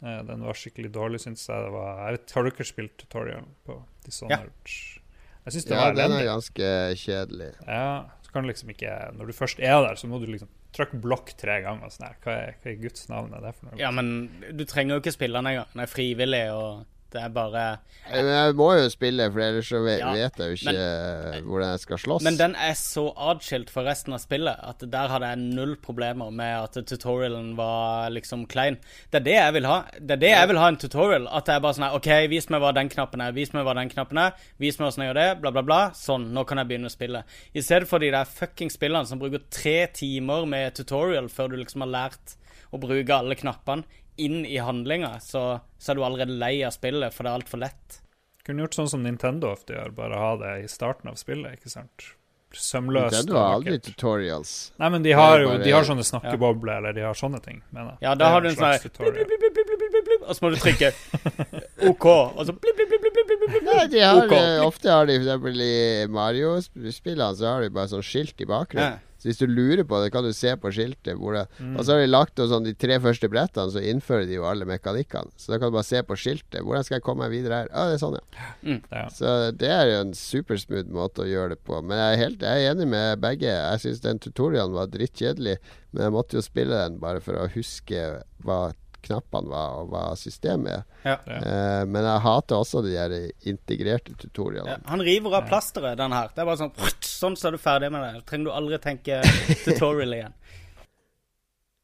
Eh, Den var skikkelig dårlig, syns jeg. Det var, jeg vet, har dere spilt tutorialen på Dishonored? Jeg syns det Ja, var den er ganske kjedelig. Ja, så kan liksom ikke Når du først er der, så må du liksom trykke blokk tre ganger. og Sånn her. Hva, er, hva er Guds navn er det for noe? Ja, men du trenger jo ikke spille den engang. Den er frivillig, og det er bare Men jeg må jo spille, for ellers så vet, Ja, vet jeg jo ikke men, hvordan jeg skal slåss. Men den er så adskilt fra resten av spillet at der hadde jeg null problemer med at tutorialen var liksom klein. Det er det jeg vil ha. Det er det jeg vil ha en tutorial. At det er bare sånn her OK, vis meg hva den knappen er. Vis meg hva den knappen er. Vis meg åssen jeg gjør det. Bla, bla, bla. Sånn. Nå kan jeg begynne å spille. I stedet for de der fucking spillene som bruker tre timer med tutorial før du liksom har lært å bruke alle knappene inn i handlinga, så, så er du allerede lei av spillet, for det er altfor lett. Kunne gjort sånn som Nintendo ofte gjør, bare ha det i starten av spillet, ikke sant? Sømløst. Nintendo har aldri tutorials. Nei, men de har er jo de har sånne snakkebobler, eller de har sånne ting, mener jeg. Ja, da er har du en sånn Og så må du trykke OK, og så blip, blip, blip, blip, blip, blip, blip, Nei, de har, OK. eh, ofte har de for eksempel i Mario-spillene så har de bare sånn skilt i bakgrunnen. Ja. Så hvis du lurer på det, kan du se på skiltet. Hvor det, Mm. Og så har de lagt opp sånn de tre første brettene, så innfører de jo alle mekanikkene. Så da kan du bare se på skiltet. Hvordan skal jeg komme meg videre her? Ja, det er sånn, ja. Ja. Så det er jo en supersmooth måte å gjøre det på. Men jeg er helt jeg er enig med begge. Jeg syns den tutorialen var drittkjedelig, men jeg måtte jo spille den bare for å huske hva knappene var, og hva systemet er. Ja. Eh, men jeg hater også de der integrerte tutorialene. Ja, han river av plasteret, den her. Det er bare sånn Sånn så er du ferdig med det. Trenger du aldri tenke tutorial igjen.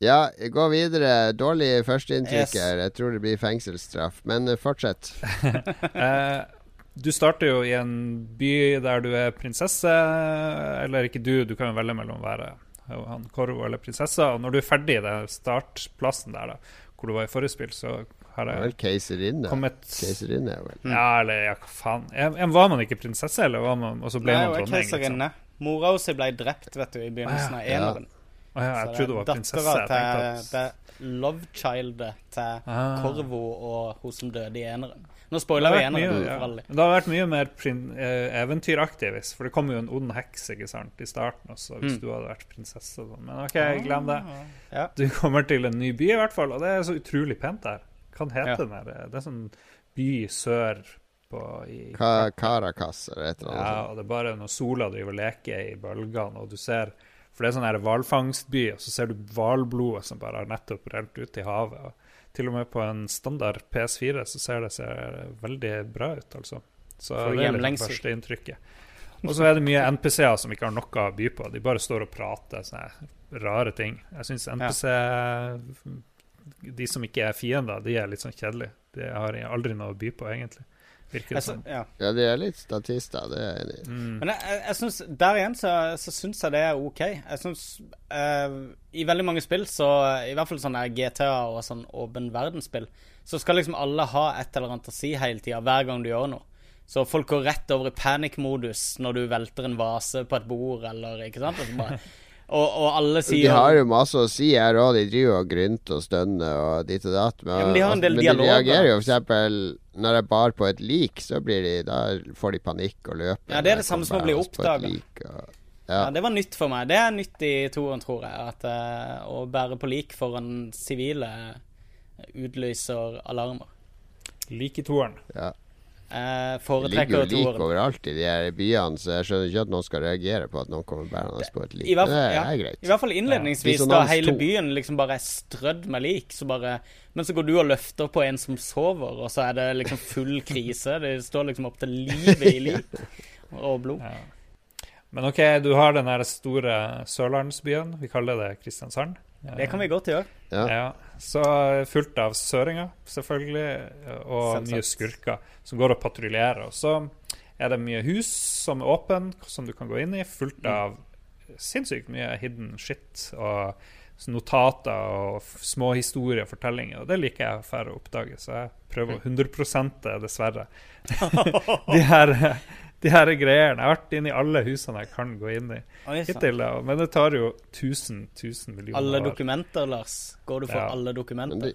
Ja, gå videre. Dårlig førsteinntrykk Yes. Jeg tror det blir fengselsstraff. Men eh, fortsett. Eh, du starter jo i en by der du er prinsesse, eller ikke du, du kan jo velge mellom å være han Korvo eller prinsessa. Og når du er ferdig i startplassen der, da, hvor du var i forrige spill, så har jeg keiserinne. Keiserinne er vel Ja, eller ja, hva faen. Jeg, Var man ikke prinsesse, eller var man Og så ble Nei, man dronning? Liksom. keiserinne. Mora hennes ble drept, vet du, i begynnelsen av Ja. eneren. Ah, ja, jeg trodde det var prinsesse. dattera til at det lovechildet til Ah. Korvo og hun som døde i eneren. Nå spoiler vi har vært mye, ja. Det har vært mye mer eh, eventyraktig, hvis. For det kom jo en ond heks ikke sant, i starten også, hvis Mm. du hadde vært prinsesse. sånn. Men OK, glem det. Ja. Du kommer til en ny by, i hvert fall, og det er så utrolig pent der. Hva heter Ja. den der? Det er sånn by sør på i Ka Caracas eller et eller annet. Ja, og det er bare når sola driver og leker i bølgene, og du ser For det er sånn hvalfangstby, og så ser du hvalblodet som bare har nettopp rent ut i havet. og Til og med på en standard PS4 så ser det seg veldig bra ut, altså. Så For det er det første inntrykket. Og så er det mye NPC-er som ikke har noe å by på. De bare står og prater sånne rare ting. Jeg syns NPC De som ikke er fiender, de er litt sånn kjedelige. De har aldri noe å by på, egentlig. Virker det som. ja. Ja, de er litt statister, det er jeg. Mm. Men jeg, jeg, jeg synes, der igjen så, så syns jeg det er OK. Jeg synes uh, I veldig mange spill, så i hvert fall sånne GTA og sånn åpen verdensspill, så skal liksom alle ha et eller annet å si hele tida, hver gang du gjør noe. Så folk går rett over i panic-modus når du velter en vase på et bord, eller ikke sant? Og, så bare, og, og alle sier De har jo masse å si her òg. De driver og grynter og stønner og ditt og datt. Men, Ja, men de har en del men de reagerer jo eksempel når jeg bar på et lik, så blir de, da får de panikk og løper. Ja, det er det samme som å bli oppdaga. Ja, Ja. det var nytt for meg. Det er nytt i toeren, tror jeg. At uh, å bære på lik foran sivile utløser alarmer. Lik i toeren. ja. Jeg Det ligger jo lik overalt i de her byene, så jeg skjønner ikke at noen skal reagere på at noen kommer bærende på et lik. I hvert, Men det ja, er greit. I hvert fall innledningsvis, Ja. da hele to. byen liksom bare er strødd med lik. Så bare, men så går du og løfter på en som sover, og så er det liksom full krise. Det står liksom opp til livet i lik og blod. Ja. Men OK, du har den der store sørlandsbyen. Vi kaller det Kristiansand. Det kan vi godt gjøre. Ja. Ja, så fullt av søringer, selvfølgelig, og Selvsagt. mye skurker som går og patruljerer. Og så er det mye hus som er åpne, som du kan gå inn i, fullt Mm. av sinnssykt mye hidden shit og notater og små historier og fortellinger. Og det liker jeg færre å oppdage, så jeg prøver å 100 det, dessverre. de, her, de her greiene. Jeg har vært inne i alle husene jeg kan gå inn i Oi, hittil, da. men det tar jo 1000, 1000 millioner Alle dokumenter, Lars. Går du for Ja. alle dokumenter? det,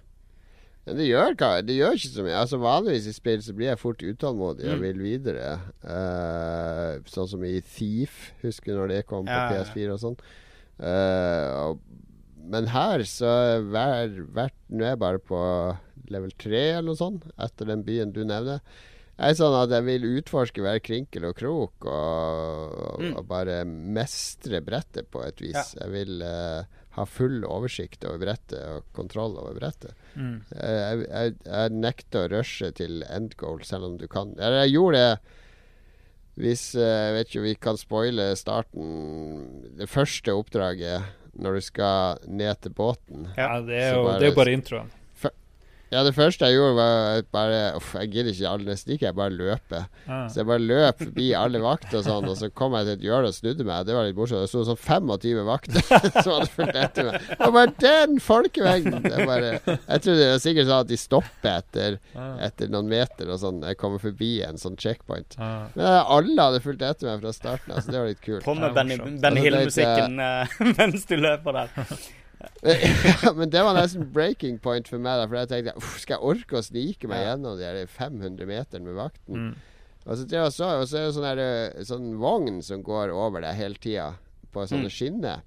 men det, gjør, det gjør ikke så mye. Altså Vanligvis i spill så blir jeg fort utålmodig og Mm. vil videre. Uh, sånn som i Thief, husker du når det kom på Ja, ja, ja. PS4 og sånn. Uh, og, men her så er hver, hvert Nå er jeg bare på level 3 eller noe sånt, etter den byen du nevner. Jeg er sånn at jeg vil utforske hver krinkel og krok og, og, Mm. og bare mestre brettet på et vis. Ja. Jeg vil uh, ha full oversikt over brettet og kontroll over brettet. Mm. Jeg, jeg, jeg nekter å rushe til end goal, selv om du kan. Eller jeg gjorde det hvis eh, Jeg vet ikke om vi kan spoile starten. Det første oppdraget når du skal ned til båten. Ja, det er jo bare- det er bare introen. Ja, det første jeg gjorde, var bare Uff, jeg gidder ikke alle nesten ikke, jeg bare løper. Ah. Så jeg bare løp forbi alle vakter og sånn, og så kom jeg til et hjørne og snudde meg. Det var litt morsomt. Det sto sånn 25 vakter som hadde fulgt etter meg. Og bare den folkemengden! Det er bare, jeg trodde det var sikkert sånn at de stopper etter, etter noen meter og sånn. Jeg kommer forbi en sånn checkpoint. Ah. Men eh, alle hadde fulgt etter meg fra starten av, så det var litt kult. På med Benny. Benny Hill-musikken eh, mens du løper der. Men det var nesten breaking point for meg. Da, for jeg tenkte skal jeg orke å snike meg gjennom de her 500 meterne med vakten? Mm. Og så, og så, og så er det sånn, her, eh, sånn vogn som går over deg hele tida, på sånne Mm. skinner.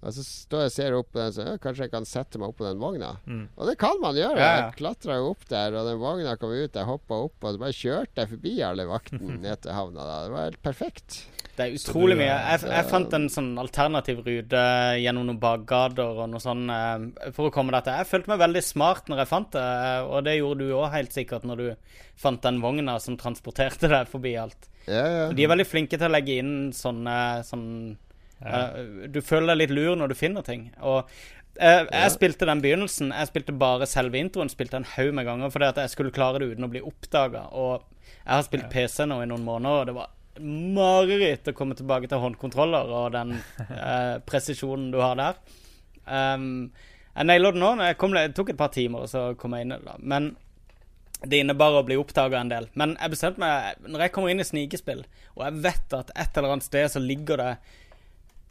Og så står jeg og ser opp på den, så ja, kanskje jeg kan sette meg opp på den vogna. Mm. Og det kan man gjøre. Ja, ja. Jeg klatra opp der, og den vogna kom ut. Jeg hoppa opp, og så bare kjørte jeg forbi alle vaktene ned til havna. Da. Det var helt perfekt. Det er utrolig du, mye. eh, Jeg, jeg fant en sånn alternativ rute gjennom noen bakgater og noe sånn eh, for å komme dette. Jeg følte meg veldig smart når jeg fant det, eh, og det gjorde du òg helt sikkert når du fant den vogna som transporterte deg forbi alt. Ja, ja. De er veldig flinke til å legge inn sånne sånn Eh, Du føler deg litt lur når du finner ting. Og eh, jeg spilte den begynnelsen. Jeg spilte bare selve introen. Spilte en haug med ganger fordi at jeg skulle klare det uten å bli oppdaga. Og jeg har spilt PC nå i noen måneder, og det var mareritt å komme tilbake til håndkontroller og den eh, presisjonen du har der. Um, jeg naila det nå. Jeg kom, det tok et par timer, og så kom jeg inn i det. Men det innebar å bli oppdaga en del. Men jeg bestemte meg Når jeg kommer inn i snikespill, og jeg vet at et eller annet sted så ligger det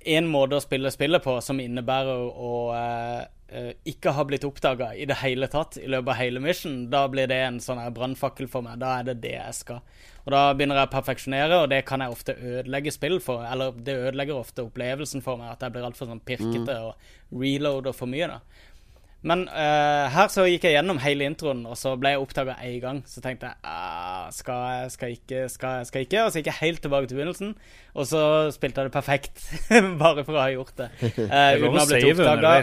en måte å spille spillet på som innebærer å eh, eh, ikke ha blitt oppdaga i det hele tatt i løpet av hele mission, da blir det en sånn brannfakkel for meg. Da er det det jeg skal. Og da begynner jeg å perfeksjonere, og det kan jeg ofte ødelegge spill for. Eller det ødelegger ofte opplevelsen for meg, at jeg blir altfor sånn pirkete og reloader for mye, da. Men uh, her så gikk jeg gjennom hele introen, og så ble jeg oppdaga én gang. Så tenkte jeg ah, skal jeg, skal jeg ikke, skal skal jeg ikke? Og så gikk jeg helt tilbake til begynnelsen, og så spilte jeg det perfekt. Bare for å ha gjort det. Uh, uten å ha blitt oppdaga.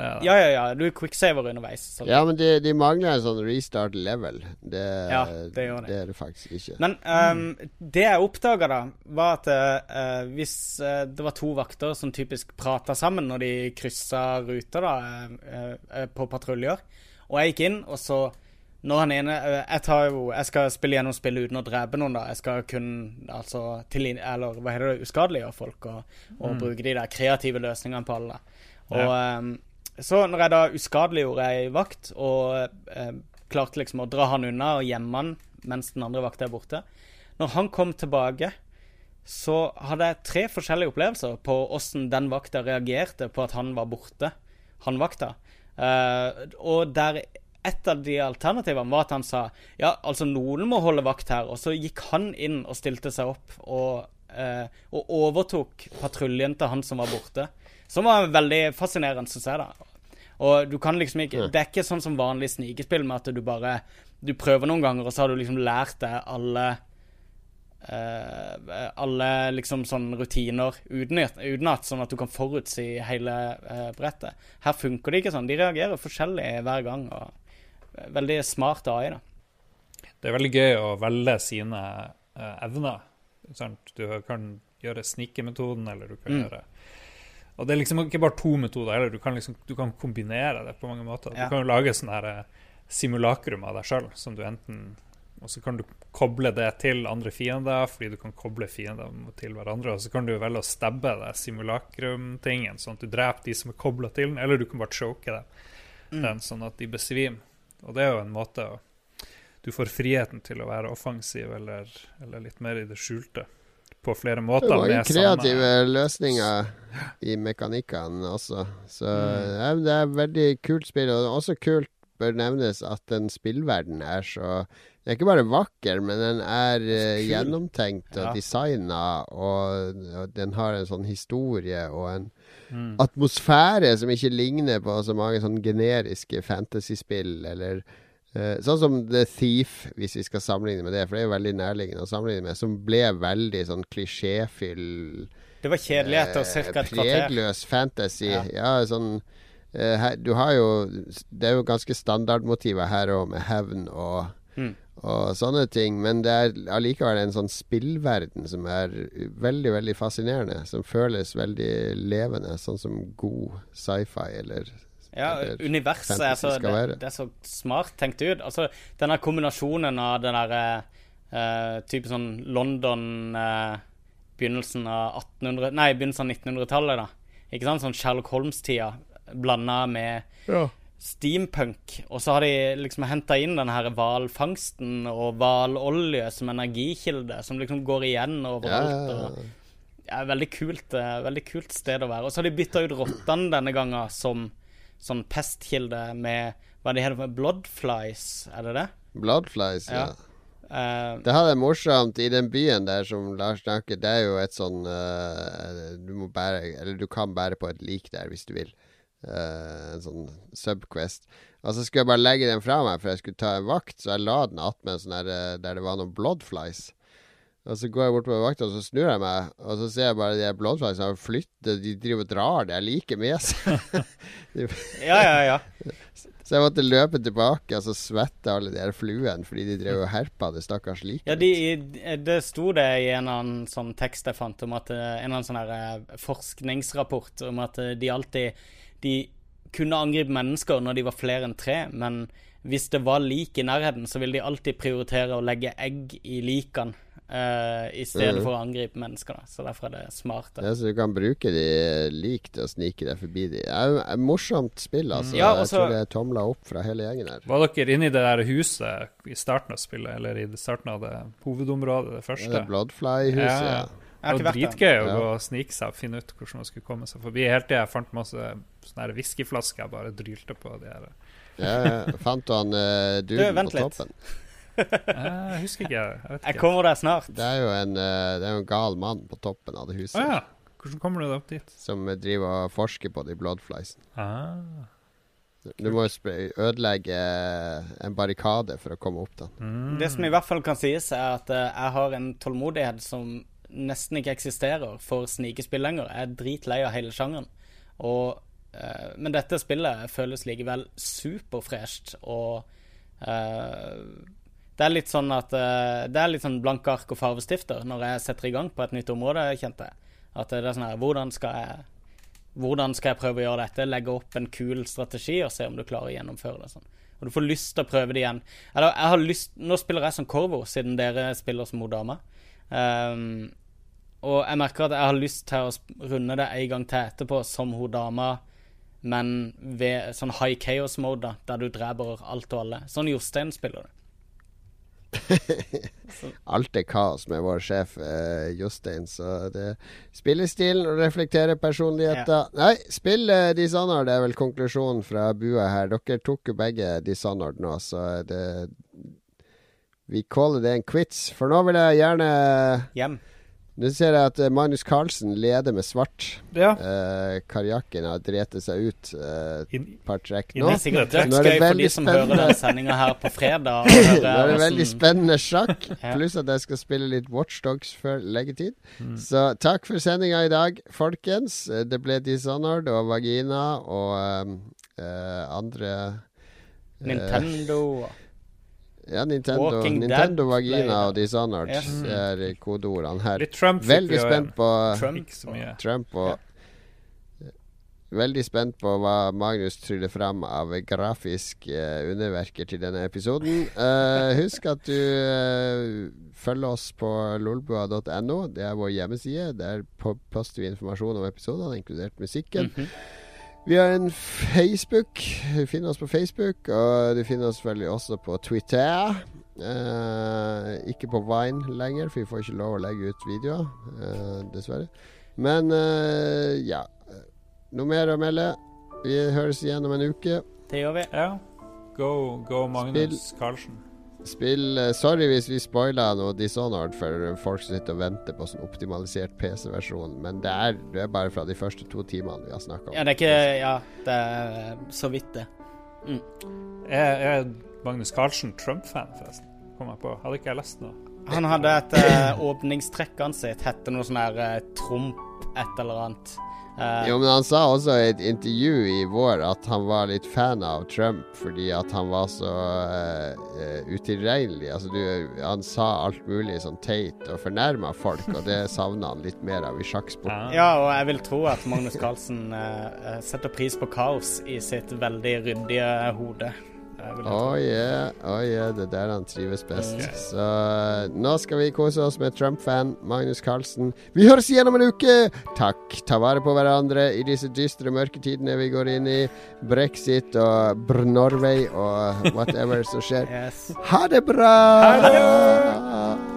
Er. Ja, ja, ja. Du er quicksaver underveis. Så. Ja, men de, de mangler en sånn restart level. Det, Ja, det gjør det. det er det faktisk ikke. Men ehm, det jeg oppdaga, da, var at uh, hvis uh, det var to vakter som typisk prata sammen når de kryssa ruter da, uh, på patruljer, og jeg gikk inn, og så når han ene Jeg tar jo Jeg skal spille gjennom spillet uten å drepe noen, da. Jeg skal kun altså til, Eller hva heter det? Uskadeliggjøre folk og, og bruke de der kreative løsningene på alle. Og ehm, så når jeg da uskadeliggjorde ei vakt og eh, klarte liksom å dra han unna og gjemme han mens den andre vakta er borte Når han kom tilbake, så hadde jeg tre forskjellige opplevelser på åssen den vakta reagerte på at han var borte. Han vakta. Eh, og der et av de alternativene var at han sa ja, altså noen må holde vakt her. Og så gikk han inn og stilte seg opp og, eh, og overtok patruljen til han som var borte. Som var veldig fascinerende, syns jeg, da. Og du kan liksom ikke Det er ikke sånn som vanlig snikespill med at du bare Du prøver noen ganger, og så har du liksom lært deg alle Uh, Alle liksom sånn rutiner utenat, utenat, sånn at du kan forutsi hele uh, brettet. Her funker det ikke sånn. De reagerer forskjellig hver gang. og Veldig smart AI, da. Det er veldig gøy å velge sine uh, evner. Sant? Du kan gjøre snikemetoden, eller du kan Mm. gjøre Og det er liksom ikke bare to metoder heller, du kan, liksom, du kan kombinere det på mange måter. Ja. Du kan jo lage sånn her eh, simulakrum av deg sjøl, som du enten Og så kan du koble det til andre fiender, fordi du kan koble fiender til hverandre. Og så kan du velge å stabbe det simulakrum-tingen, sånn at du dreper de som er kobla til den, eller du kan bare choke dem, Mm. den, sånn at de besvimer. Og det er jo en måte å du får friheten til å være offensiv eller, eller litt mer i det skjulte på flere Det er mange kreative kreative løsninger i mekanikkene også. Så Mm. ja, det er et veldig kult spill. Og det er også kult bør nevnes at den spillverden er så Den er ikke bare vakker, men den er eh, gjennomtenkt og Ja. designa, og, og den har en sånn historie og en Mm. atmosfære som ikke ligner på så mange sånn generiske fantasyspill, eller Sånn som The Thief, hvis vi skal sammenligne med det, for det er jo veldig nærliggende å sammenligne med, som ble veldig sånn klisjéfyll Det var kjedelighet og ca. et kvarter. Eh, Pregløs fantasy. Ja. Ja, sånn eh, her, Du har jo Det er jo ganske standardmotiver her òg, med hevn og Mm. og sånne ting, men det er allikevel en sånn spillverden som er veldig, veldig fascinerende. Som føles veldig levende, sånn som god sci-fi eller Ja, universet er så, det, det er så smart tenkt ut. Altså, denne kombinasjonen av den derre uh, type sånn London uh, Begynnelsen av 1800 Nei, begynnelsen av 1900-tallet, da. Ikke sant? Sånn Sherlock Holmes-tida blanda med steampunk. Og så har de liksom henta inn den her hvalfangsten og hvalolje som energikilde, som liksom går igjen ja, overalt. ja, og ja. ja, veldig kult, eh, veldig kult sted å være. Og så har de bytta ut rottene denne gangen som sånn pestkilde med Hva det heter det? Bloodflies, er det det? Bloodflies, ja. Ja. Uh, Det hadde er morsomt i den byen der som Lars snakker. Det er jo et sånn uh, Du må bære Eller du kan bære på et lik der hvis du vil. Uh, en sånn subquest. Og så skulle jeg bare legge den fra meg, for jeg skulle ta en vakt, så jeg la den attmed sånn der, eh, der det var noen bloodflies. Og så går jeg bort på vakta, og så snur jeg meg, og så ser jeg bare de som har flyttet, de driver og drar det like med seg. ja, ja, ja. Så jeg måtte løpe tilbake, og så svette alle de her fluene fordi de drev og herpa det stakkars liket. ja de, det sto det i en eller annen sånn tekst jeg fant, om at eh, en annen sånn her eh, forskningsrapport om at eh, de alltid De kunne angripe mennesker når de var flere enn tre, men hvis det var lik i nærheten, så ville de alltid prioritere å legge egg i likene eh, i stedet mm. for å angripe mennesker. Da. Så derfor er det smart. Ja, så du kan bruke de lik til å snike deg forbi de. Det er et morsomt spill, altså. Ja, jeg tror det er tomla opp fra hele gjengen her. Var dere inne i det der huset i starten av spillet, eller i starten av det hovedområdet, det Det første? er Bloodfly-huset, Ja, ja. ja. Det var dritgøy å Ja. gå og snike seg og finne ut hvordan man skulle komme seg forbi. Helt til jeg fant masse sånne whiskyflasker jeg bare drylte på. de her. Ja, ja. Fant han uh, duden du, på litt. Jeg husker ikke. Jeg vet Jeg kommer der snart. Det er jo en, eh, det er jo en gal mann på toppen av det huset Ah, ja. Hvordan kommer du deg opp dit? som driver og forsker på de bloodfliesene. Ah. Du må ødelegge en barrikade for å komme opp den. Mm. Det som i hvert fall kan sies, er at eh, jeg har en tålmodighet som nesten ikke eksisterer for snikespill lenger. Jeg er dritlei av hele sjangeren. Og, uh, men dette spillet føles likevel superfresht, og eh, det er litt sånn at eh, Det er litt sånn blanke ark og farvestifter når jeg setter i gang på et nytt område, kjente jeg. At det er sånn her Hvordan skal jeg hvordan skal jeg prøve å gjøre dette? Legge opp en kul strategi og se om du klarer å gjennomføre det. sånn. Og du får lyst til å prøve det igjen. Eller, jeg har lyst, Nå spiller jeg som Corvo, siden dere spiller som Modama. Um, og jeg merker at jeg har lyst til å runde det en gang til etterpå som Hodama, men ved sånn high chaos mode, da, der du dreper alt og alle. Sånn Jostein spiller det. Alt er kaos med vår sjef eh, Jostein, så det Spillestilen og reflektere personligheter. Nei, spill eh, Dishonored er vel konklusjonen fra bua her. Dere tok jo begge Dishonored nå, så det Vi kaller det en quits. For nå vil jeg gjerne Hjem. Nå ser jeg at eh, Magnus Carlsen leder med svart. Ja. Eh, Karjakken har drept seg ut eh, et Inn, par trekk I nå. Det er sikkert Nå er det dødsgøy for de som hører spennende. den sendinga her på fredag. Nå er det veldig spennende sjakk, pluss at jeg skal spille litt Watchdogs før leggetid. Mm. Så takk for sendinga i dag, folkens. Eh, Det ble Dishonored og Vagina og eh, andre eh, Nintendo Ja, Nintendo, Walking Nintendo Vagina og Dishonored ja. det er kodeordene her. Trump Veldig spent på Trump. Trump og Veldig spent på hva Magnus tryller fram av grafisk uh, underverker til denne episoden. Uh, husk at du uh, følger oss på lolbua.no. Det er vår hjemmeside. Der poster vi informasjon om episodene, inkludert musikken. Mhm. Vi har en Facebook. Du finner oss på Facebook, og du finner oss selvfølgelig også på Twitter. Eh, ikke på Vine lenger, for vi får ikke lov å legge ut videoer, eh, dessverre. Men eh, ja. Noe mer å melde? Vi høres igjen om en uke. Det gjør vi. Ja. Go, go Magnus Carlsen. Spill eh, Sorry hvis vi spoila noe Dishonored for folk som sitter og venter på sånn optimalisert PC-versjon, men det er, det er bare fra de første to timene vi har snakka om. Ja, det er ikke Ja, det er så vidt, det. Er, er Magnus Carlsen Trump-fan, forresten? Kom jeg på. Hadde ikke jeg lest noe? Han hadde et uh, åpningstrekkene sitt hette noe sånn her uh, Trump et eller annet. Eh, Jo, men han sa også i et intervju i vår at han var litt fan av Trump fordi at han var så uh, utilregnelig. Altså, du, han sa alt mulig sånn teit og fornærma folk, og det savna han litt mer av i sjakksporten. Ja, og jeg vil tro at Magnus Carlsen eh, setter pris på kaos i sitt veldig ryddige hode. Oh yeah, oh yeah, det er der han trives best. Ok. Så nå skal vi kose oss med Trump-fan Magnus Carlsen. Vi høres igjen om en uke! Takk. Ta vare på hverandre i disse dystre mørketidene vi går inn i. Brexit og Br Norway og whatever som skjer. Yes. Ha det bra! Ha det!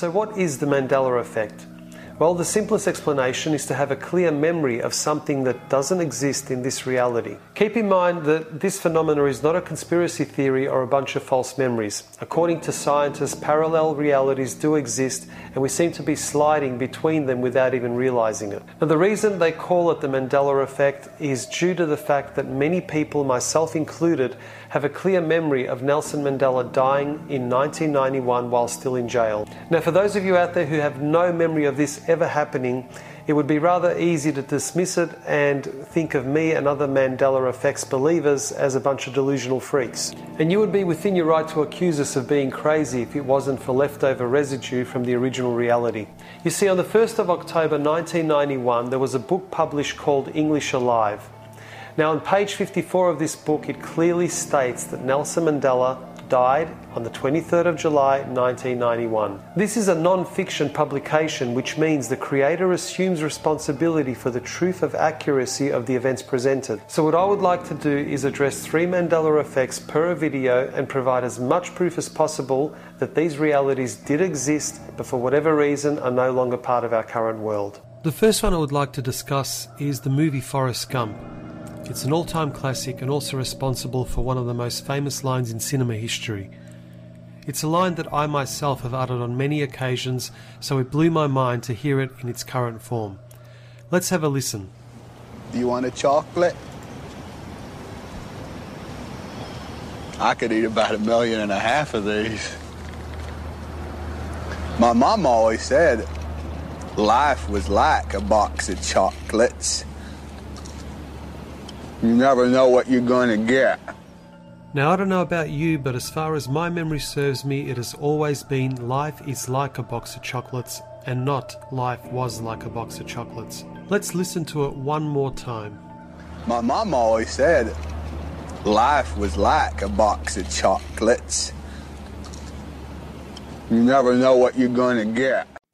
So, what is the Mandela effect? Well, the simplest explanation is to have a clear memory of something that doesn't exist in this reality. Keep in mind that this phenomenon is not a conspiracy theory or a bunch of false memories. According to scientists, parallel realities do exist, and we seem to be sliding between them without even realizing it. Now, the reason they call it the Mandela effect is due to the fact that many people, myself included, have a clear memory of Nelson Mandela dying in 1991 while still in jail. Now, for those of you out there who have no memory of this ever happening, it would be rather easy to dismiss it and think of me and other Mandela effects believers as a bunch of delusional freaks. And you would be within your right to accuse us of being crazy if it wasn't for leftover residue from the original reality. You see, on the 1st of October 1991, there was a book published called English Alive. Now, on page 54 of this book, it clearly states that Nelson Mandela died on the 23rd of July 1991. This is a non fiction publication, which means the creator assumes responsibility for the truth of accuracy of the events presented. So, what I would like to do is address three Mandela effects per video and provide as much proof as possible that these realities did exist, but for whatever reason are no longer part of our current world. The first one I would like to discuss is the movie Forrest Gump. It's an all time classic and also responsible for one of the most famous lines in cinema history. It's a line that I myself have uttered on many occasions, so it blew my mind to hear it in its current form. Let's have a listen. Do you want a chocolate? I could eat about a million and a half of these. My mom always said life was like a box of chocolates. You never know what you're going to get. Now, I don't know about you, but as far as my memory serves me, it has always been life is like a box of chocolates and not life was like a box of chocolates. Let's listen to it one more time. My mom always said life was like a box of chocolates. You never know what you're going to get.